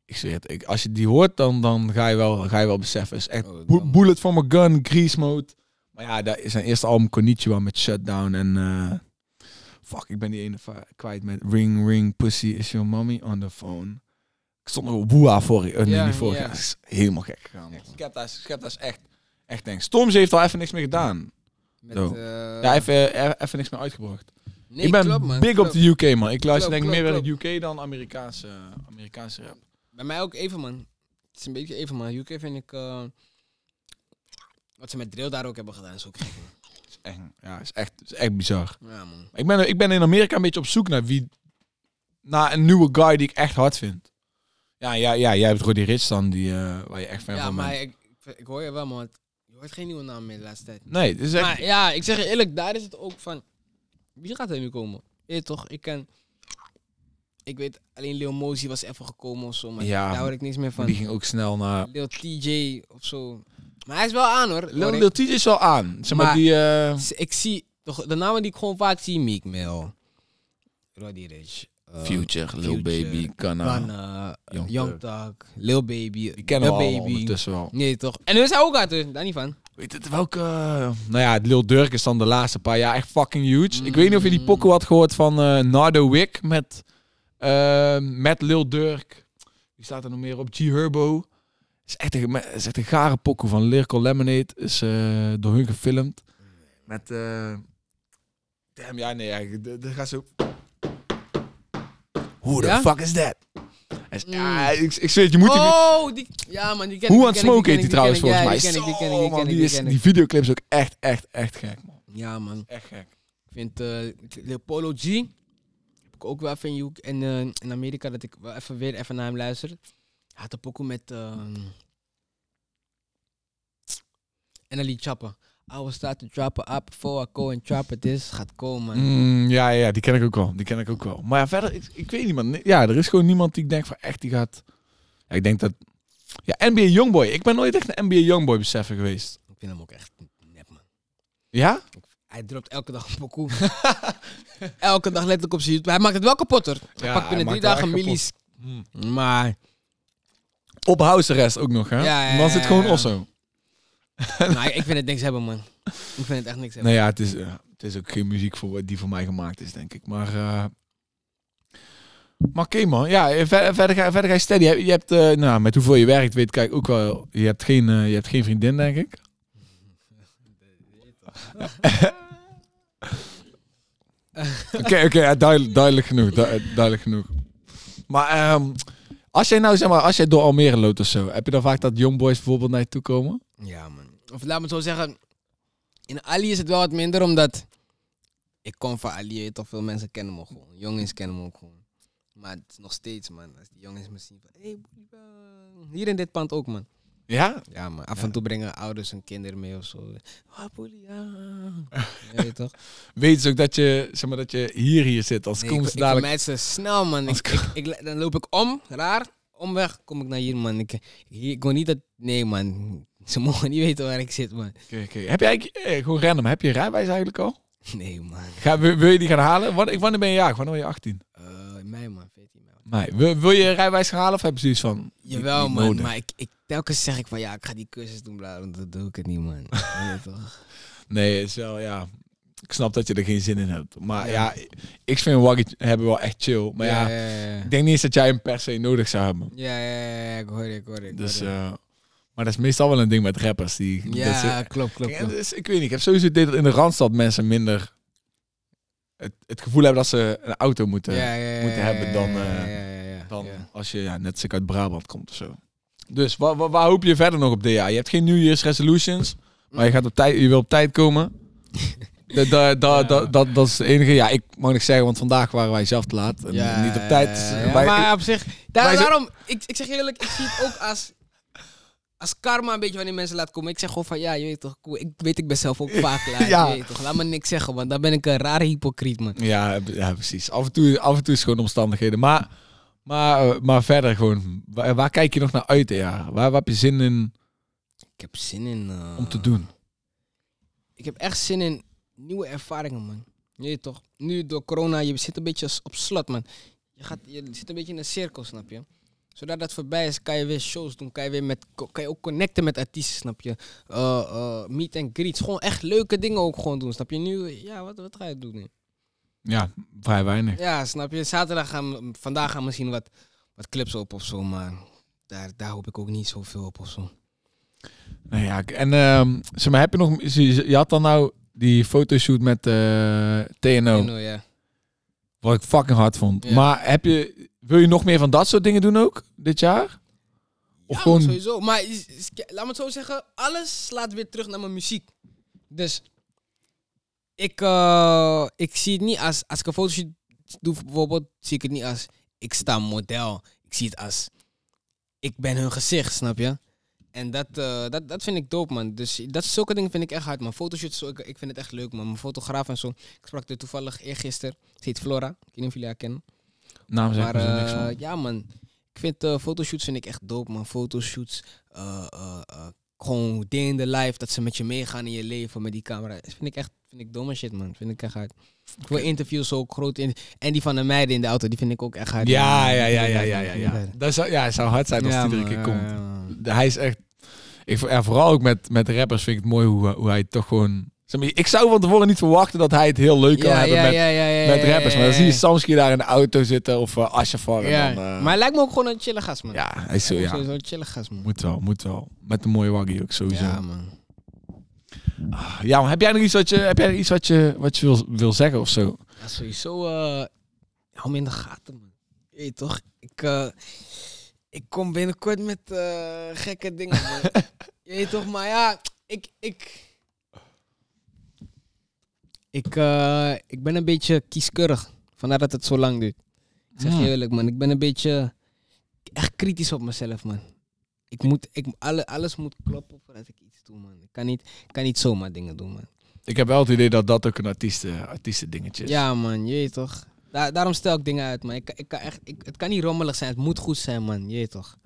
Ik zweer het, ik, als je die hoort, dan, dan ga, je wel, ga je wel beseffen. Het is echt Oh, dan- Bullet for my gun, Grease Mode. Maar ja, dat is zijn eerste album Konnichiwa met Shutdown en... eh, fuck, ik ben die ene kwijt met Ring Ring Pussy is your mommy on the phone. Ik stond nog op Woeha vorig, eh, nee, Ja, niet ja. jaar. Het is helemaal gek gegaan. Skepta is, echt, echt denk. Storms heeft al even niks meer gedaan. Met, eh, ja, hij heeft eh, e- even niks meer uitgebracht. Nee, ik ben man, big op de UK, man. Ik luister denk ik meer naar de UK dan Amerikaanse, Amerikaanse rap. Bij mij ook even, man. Het is een beetje even, man. UK vind ik... eh, wat ze met drill daar ook hebben gedaan is ook gek, man. Is echt, ja, is echt, is echt bizar. Ja, man. Ik ben, ik ben in Amerika een beetje op zoek naar wie... Naar een nieuwe guy die ik echt hard vind. Ja, ja, ja, jij hebt Roddy Rich dan, die, eh, waar je echt fan Ja, van maar bent. ik, ik hoor je wel, man. Je hoort geen nieuwe naam meer de laatste tijd. Nee, het is echt... Maar ja, ik zeg je eerlijk, daar is het ook van... Wie gaat er nu komen? Je weet toch, ik ken... Ik weet, alleen Lil Mosey was even gekomen of zo, maar Ja, daar hoor ik niks meer van. die ging ook snel naar... Lil TJ of zo. Maar hij is wel aan hoor. Lil, ik. TJ is wel aan. Zeg maar, Maar- die... eh, Ik zie, toch, de namen die ik gewoon vaak zie, Meek Mill, Roddy Rich, eh, Future, Lil Future, Baby. Gunna, Young Young Thug, Lil Baby, Die kennen Lil we allemaal Baby. ondertussen wel. Nee toch? En nu is hij ook uit, dus daar niet van. Weet het welke... Nou ja, Lil Durk is dan de laatste paar jaar echt fucking huge. Ik weet niet of je die pokoe had gehoord van eh, Nardo Wick met, eh, met Lil Durk. Wie staat er nog meer op? G Herbo. Is echt een, is echt een gare pokoe van Lyrical Lemonade. Is eh, door hun gefilmd. Met... eh damn, ja, nee. Ja, dat gaat zo... Who the Ja? fuck is that? Mm. Ja, ik, ik zweer het, je moet die... Oh, die, ja man, die ken Hoe ik, aan die het smoken heet die trouwens volgens mij. Die ken ik, die ken ik, Zo, die ken man, ik, die, die is, ken ik. die videoclip is ook echt, echt, echt gek, man. Ja man, Echt gek. ik vind eh Lil Polo G, heb ik ook wel even in, en, eh, in Amerika, dat ik wel even weer even naar hem luister. Hij had een pokoe met... ehm en dan liet chappen. I will start to drop it up before I go and drop it. This gaat komen. Mm, ja, ja, die ken ik ook wel. Die ken ik ook wel. Maar ja, verder, ik, ik weet niet, man. Ja, er is gewoon niemand die ik denk van echt, die gaat... Ja, ik denk dat... Ja, NBA Youngboy. Ik ben nooit echt een NBA Youngboy beseffen geweest. Ik vind hem ook echt nep man. Ja? Hij dropt elke dag een pokoe. elke dag letterlijk op zijn YouTube. Hij maakt het wel kapot hoor. Hij Ja, pakt binnen hij drie dagen echt millies. Maar, Op house arrest ook nog, hè? Ja, ja, Dan ja, gewoon ja. Osso. maar ik vind het niks hebben man. Ik vind het echt niks hebben. Nou ja, het is, eh, het is ook geen muziek voor, die voor mij gemaakt is, denk ik. Maar... eh maar oké man, ja, eh, ver- verder ga, verder ga je steady. Je, je hebt, eh, nou, met hoeveel je werkt, weet ik ook wel. Je hebt geen, je hebt geen vriendin, denk ik. Oké, oké, duidelijk, duidelijk genoeg, du- duidelijk genoeg. Maar ehm, als jij nou, zeg maar, als jij door Almere loopt of zo, heb je dan vaak dat youngboys bijvoorbeeld naar je toe komen? Ja, man. Of laat me het zo zeggen. In Ali is het wel wat minder, omdat ik kom van Ali. weet Toch veel mensen kennen me gewoon. Jongens kennen me ook gewoon. Maar het is nog steeds, man. Als die jongens me zien van, hey, hier in dit pand ook, man. Ja? Ja, man. Af Ja. en toe brengen ouders hun kinderen mee of zo. Ah, boelie, ja. Ja, weet je toch? Weet ze ook dat je, zeg maar, dat je hier hier zit, als Nee, ik, ze ik dadelijk... ze snel, man. Ik, ik, ik- dan loop ik om, raar, omweg, kom ik naar hier, man. Ik, hier, ik wil niet dat... Nee, man. Ze mogen niet weten waar ik zit, man. Oké, oké. Heb eigenlijk, eh, gewoon random, heb je een rijbewijs eigenlijk al? Nee, man. Ga, wil, wil je die gaan halen? Wanneer, wanneer ben je jarig? Wanneer ben je 18? Eh mei, man. 14 mei. Nee. Wil, wil je een rijbewijs gaan halen of heb je zoiets van... Jawel, niet man. nodig? Maar ik, ik, telkens zeg ik van, ja, ik ga die cursus doen, bla, bla, dat doe ik het niet, man. Weet je toch? Nee, is wel, ja... Ik snap dat je er geen zin in hebt. Maar ja, Ja. ik vind Waggy hebben wel echt chill. Maar ja, ja, ja, ja. ik denk niet eens dat jij hem per se nodig zou hebben. Ja, ja, ja, ja, ik hoor je, ik hoor je. ik Dus, hoor je. eh, maar dat is meestal wel een ding met rappers. Die, ja, ze- klopt, klopt, Ja, klopt. dus, ik weet niet, ik heb sowieso het idee dat in de Randstad mensen minder het, het gevoel hebben dat ze een auto moeten, Ja, ja, ja, moeten hebben dan, eh, dan als je ja, net uit Brabant komt of zo. Dus waar, waar, waar hoop je verder nog op dit jaar? Je hebt geen New Year's resolutions, maar je, gaat op tijd, je wil op tijd komen. Da, da, da, da- dat, dat is het enige. Ja, ik mag niks zeggen, want vandaag waren wij zelf te laat. En Ja, niet op tijd. Wij- maar op zich, daar- wij daarom, ik, ik zeg eerlijk, ik zie het ook als, als karma een beetje wanneer mensen laten komen. Ik zeg gewoon van, ja, je weet toch, cool. ik weet, ik ben zelf ook vaak laat. Ja. Je weet toch, laat me niks zeggen, want dan ben ik een rare hypocriet, man. Ja, ja, precies. Af en, toe, af en toe is gewoon omstandigheden. Maar, maar, eh, maar verder gewoon, waar, waar kijk je nog naar uit jaar? Waar, waar heb je zin in Ik heb zin in... eh, om te doen? Ik heb echt zin in nieuwe ervaringen, man. Je weet toch, nu door corona, je zit een beetje op slot, man. Je, gaat, je zit een beetje in een cirkel, snap je? Zodra dat voorbij is, kan je weer shows doen. Kan je, weer met, kan je ook connecten met artiesten, snap je? Eh, eh, meet and greets. Gewoon echt leuke dingen ook gewoon doen, snap je? Nu, ja, wat, wat ga je doen nu? Ja, vrij weinig. Ja, snap je? Zaterdag gaan we, vandaag gaan we misschien wat, wat clips op of zo, maar daar, daar hoop ik ook niet zoveel op of zo. Nou ja, en ehm, zeg maar, heb je nog... Je had dan nou die fotoshoot met eh TNO, know, ja. wat ik fucking hard vond. Ja. Maar heb je, wil je nog meer van dat soort dingen doen ook, dit jaar? Of Ja, gewoon... sowieso. Maar is- is- laat me het zo zeggen, alles slaat weer terug naar mijn muziek. Dus ik, eh, ik zie het niet als, als ik een fotoshoot doe bijvoorbeeld, zie ik het niet als ik sta model. Ik zie het als ik ben hun gezicht, snap je? En dat, eh, dat, dat vind ik dope, man. Dus dat, zulke dingen vind ik echt hard, man. Fotoshoots, ik, ik vind het echt leuk, man. Mijn fotograaf en zo. Ik sprak er toevallig eergisteren. Ze heet Flora. Ik weet niet of jullie haar kennen. Naam zegt Maar niks eh, van. ja, man. Ik vind eh, fotoshoots vind ik echt dope, man. Fotoshoots, eh, gewoon day in the life, dat ze met je meegaan in je leven met die camera. Dat vind ik echt, vind ik domme shit, man. Vind ik echt hard. Voor interviews ook, grote in En die van de meiden in de auto, die vind ik ook echt hard. Ja, ja, ja, ja, ik ja, ja, ik. Dat zou, ja, het zou hard zijn als Ja, die iedere keer komt. Hij is echt... Ik, vooral ook met, met rappers vind ik het mooi hoe, hoe hij toch gewoon... Ik zou van tevoren niet verwachten dat hij het heel leuk kan Ja, hebben ja, met, ja, ja, ja, met ja, rappers. ja, Maar dan zie je ja. Samsky daar in de auto zitten of uh, Ashafar. Ja, En dan, eh, Maar hij lijkt me ook gewoon een chille gast, man. ja, hij is zo, ja. Sowieso een chille gast, man. Moet wel, moet wel. Met een mooie waggie ook sowieso. Ja, Ja, man. maar heb jij nog iets wat je, heb jij nog iets wat je, wat je wil, wil zeggen of zo? Ja, sowieso, eh hou me in de gaten, man. Je toch? Ik, ik kom binnenkort met gekke dingen, man. Je toch? Maar ja, ik... Ik, ik, eh, ik ben een beetje kieskeurig. Vandaar dat het zo lang duurt. Ik zeg je Hmm. eerlijk, man. Ik ben een beetje echt kritisch op mezelf, man. Ik moet, ik, alle, alles moet kloppen voordat ik iets doe, man. Ik kan niet, kan niet zomaar dingen doen, man. Ik heb wel het idee dat dat ook een artiesten, artiesten dingetje is. Ja, man, je weet toch. Da- daarom stel ik dingen uit, man. Ik, ik kan echt, ik, het kan niet rommelig zijn, het moet goed zijn, man. Je weet toch.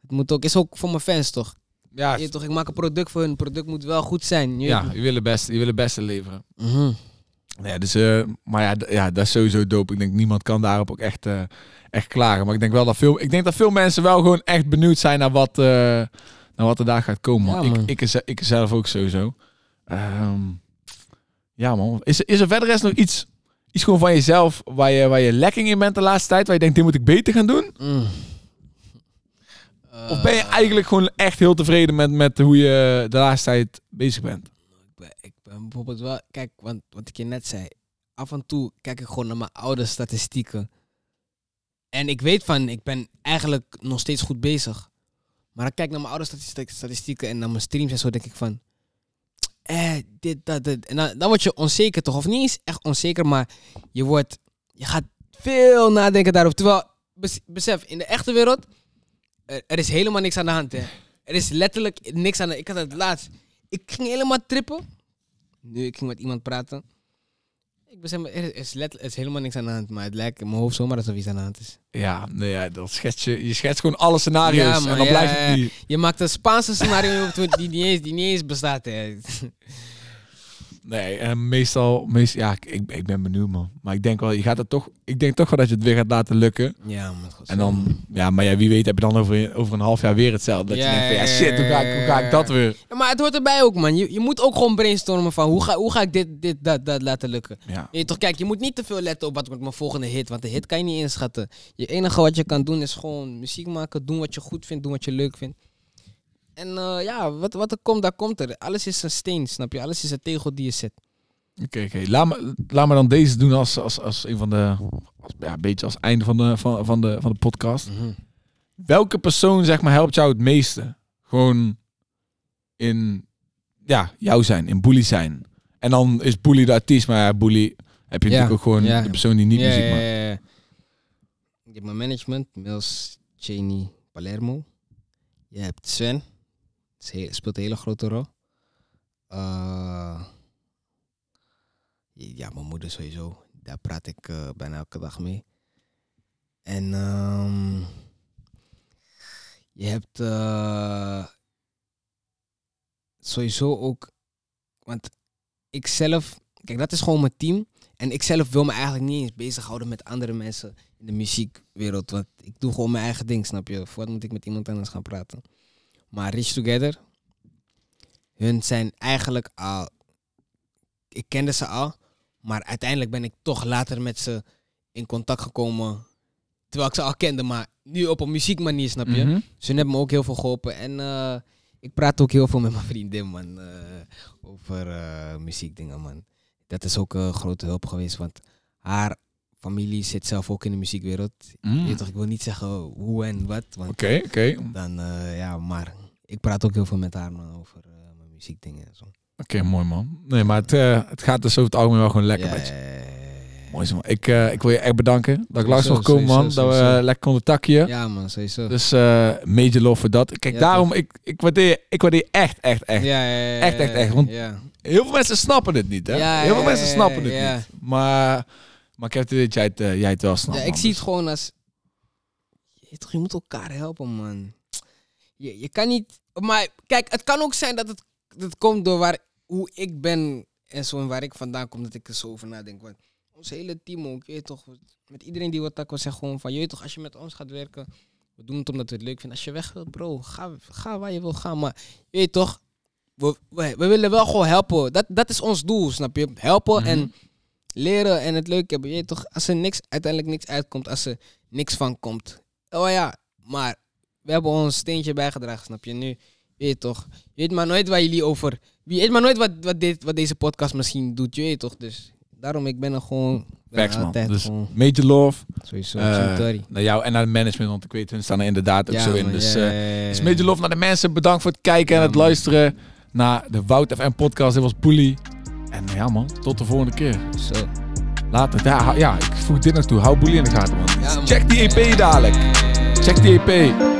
Het moet ook, is ook voor mijn fans, toch? Ja, Je toch, ik maak een product voor hun. Het product moet wel goed zijn. Je ja je wil het beste, je wil het beste leveren. Mhm. Ja, dus, eh, maar ja, ja, dat is sowieso dope. Ik denk niemand kan daarop ook echt, eh, echt klagen. Maar ik denk wel dat veel, ik denk dat veel mensen wel gewoon echt benieuwd zijn naar wat, eh, naar wat er daar gaat komen. Ja, ik, man. ik, ik, ik zelf ook sowieso. Ehm, ja man, is, er- is er verder rest nog iets, iets gewoon van jezelf waar je, waar je lekking in bent de laatste tijd? Waar je denkt, dit moet ik beter gaan doen? Mm. Of ben je eigenlijk gewoon echt heel tevreden met, met hoe je de laatste tijd bezig bent? ik ben, ik ben bijvoorbeeld wel, kijk, want wat ik je net zei, af en toe kijk ik gewoon naar mijn oude statistieken. En ik weet van, ik ben eigenlijk nog steeds goed bezig. Maar dan kijk ik naar mijn oude statistiek- statistieken en naar mijn streams en zo, denk ik van, eh, dit, dat, dit. En dan, word je onzeker toch? Of niet eens echt onzeker, maar je wordt, je gaat veel nadenken daarover. Terwijl, bes- besef, in de echte wereld, er, er is helemaal niks aan de hand, hè. Er is letterlijk niks aan de Ik had het laatst. Ik ging helemaal trippen. Nu, ik ging met iemand praten. Ik besef, er is, er is helemaal niks aan de hand. Maar het lijkt in mijn hoofd zomaar alsof iets aan de hand is. Ja, nee, ja, dat schets je, je schetst gewoon alle scenario's Ja, en dan ja, blijft het. Je maakt een Spaanse scenario die niet eens, die niet eens bestaat. Hè. Nee, en meestal, meest, ja, ik, ik, ben benieuwd man. Maar ik denk wel, je gaat het toch, ik denk toch wel dat je het weer gaat laten lukken. Ja, man. God, En dan, ja, maar ja, wie weet heb je dan over, over een half jaar weer hetzelfde. Dat Ja, je denkt van, ja ja, shit, hoe ga ik, hoe ga ik dat weer? Ja, maar het hoort erbij ook, man. Je, je moet ook gewoon brainstormen van hoe ga, hoe ga ik dit, dit, dat, dat laten lukken. Ja. Je, toch, kijk, je moet niet te veel letten op wat wordt mijn volgende hit. Want de hit kan je niet inschatten. Je enige wat je kan doen is gewoon muziek maken. Doen wat je goed vindt, doen wat je leuk vindt. En eh, ja, wat, wat er komt, daar komt er. Alles is een steen, snap je? Alles is een tegel die je zet. Oké, oké. Laat, me, laat me dan deze doen als, als, als een van de, als, ja, een beetje als einde van de, van, van, de, van de podcast. Welke persoon, zeg maar, helpt jou het meeste? Gewoon in, ja, jou zijn, in Bully zijn. En dan is Bully de artiest, maar ja, Bully heb je Ja, natuurlijk ook gewoon ja. de persoon die niet Ja, muziek maakt. ja, ja. Je hebt mijn management, Mills, Cheney, Palermo. Je hebt Sven, speelt een hele grote rol. Eh, ja, mijn moeder sowieso. Daar praat ik eh, bijna elke dag mee. En ehm, je hebt eh, sowieso ook, want ik zelf, kijk, dat is gewoon mijn team. En ik zelf wil me eigenlijk niet eens bezighouden met andere mensen in de muziekwereld. Want ik doe gewoon mijn eigen ding, snap je? Voor wat moet ik met iemand anders gaan praten? Maar Rich Together, hun zijn eigenlijk al... Ik kende ze al, maar uiteindelijk ben ik toch later met ze in contact gekomen. Terwijl ik ze al kende, maar nu op een muziekmanier, snap je? Mhm. Hun hebben me ook heel veel geholpen. En eh, ik praat ook heel veel met mijn vriendin, man. eh, over eh, muziekdingen, man. Dat is ook een grote hulp geweest, want haar familie zit zelf ook in de muziekwereld. Mm. Je toch, ik wil niet zeggen hoe en wat, want Oké, oké. dan, ja, maar ik praat ook heel veel met haar, man, over eh, mijn muziekdingen en zo. Oké, mooi man. Nee, maar het, eh, het gaat dus over het algemeen wel gewoon lekker Ja, met je. Mooi zo, man. Ik, eh, ik wil je echt bedanken dat ik langs mocht komen, man. sowieso, dat we sowieso. lekker konden takje. Ja, man, sowieso. Dus eh major love voor dat. Kijk, Ja, daarom, ik, ik, waardeer, ik waardeer echt, echt, echt. ja, ja, ja, Echt, echt, echt, want-. Heel veel mensen snappen het niet, hè? Ja, Heel veel mensen snappen het ja. niet. Maar, maar ik heb het idee dat jij het, jij het wel snapt, Ja, ik man. zie het Dus- gewoon als... Je moet elkaar helpen, man. Je, je kan niet... Maar kijk, het kan ook zijn dat het, dat het komt door waar, hoe ik ben en zo en waar ik vandaan kom, dat ik er zo over nadenk. Want ons hele team ook, je weet toch, met iedereen die wat was, zegt gewoon van, je toch, als je met ons gaat werken, we doen het omdat we het leuk vinden. Als je weg wilt, bro, ga, ga waar je wil gaan. Maar je weet toch, we, we, we willen wel gewoon helpen. Dat, dat is ons doel, snap je? Helpen Mhm. en leren en het leuk hebben. Je weet toch, als er niks, uiteindelijk niks uitkomt, als er niks van komt. Oh ja, maar we hebben ons steentje bijgedragen, snap je? Nu, je weet toch, je weet maar nooit waar jullie over... Je weet maar nooit wat, wat, dit, wat deze podcast misschien doet, je weet toch? Dus daarom, ik ben er gewoon... Facts, man. Dus gewoon, major love sowieso, sorry. naar jou en naar het management, want ik weet, hun staan er inderdaad ook zo in. man, Dus, ja, dus major love naar de mensen. Bedankt voor het kijken en het man. luisteren naar de Wout FM podcast. Dit was Poelie. En ja man, tot de volgende keer. Zo. Later. Ja, ja ik voeg dit naartoe. Hou Boelie in de gaten, man. Ja, man. Check die EP dadelijk. Check die EP.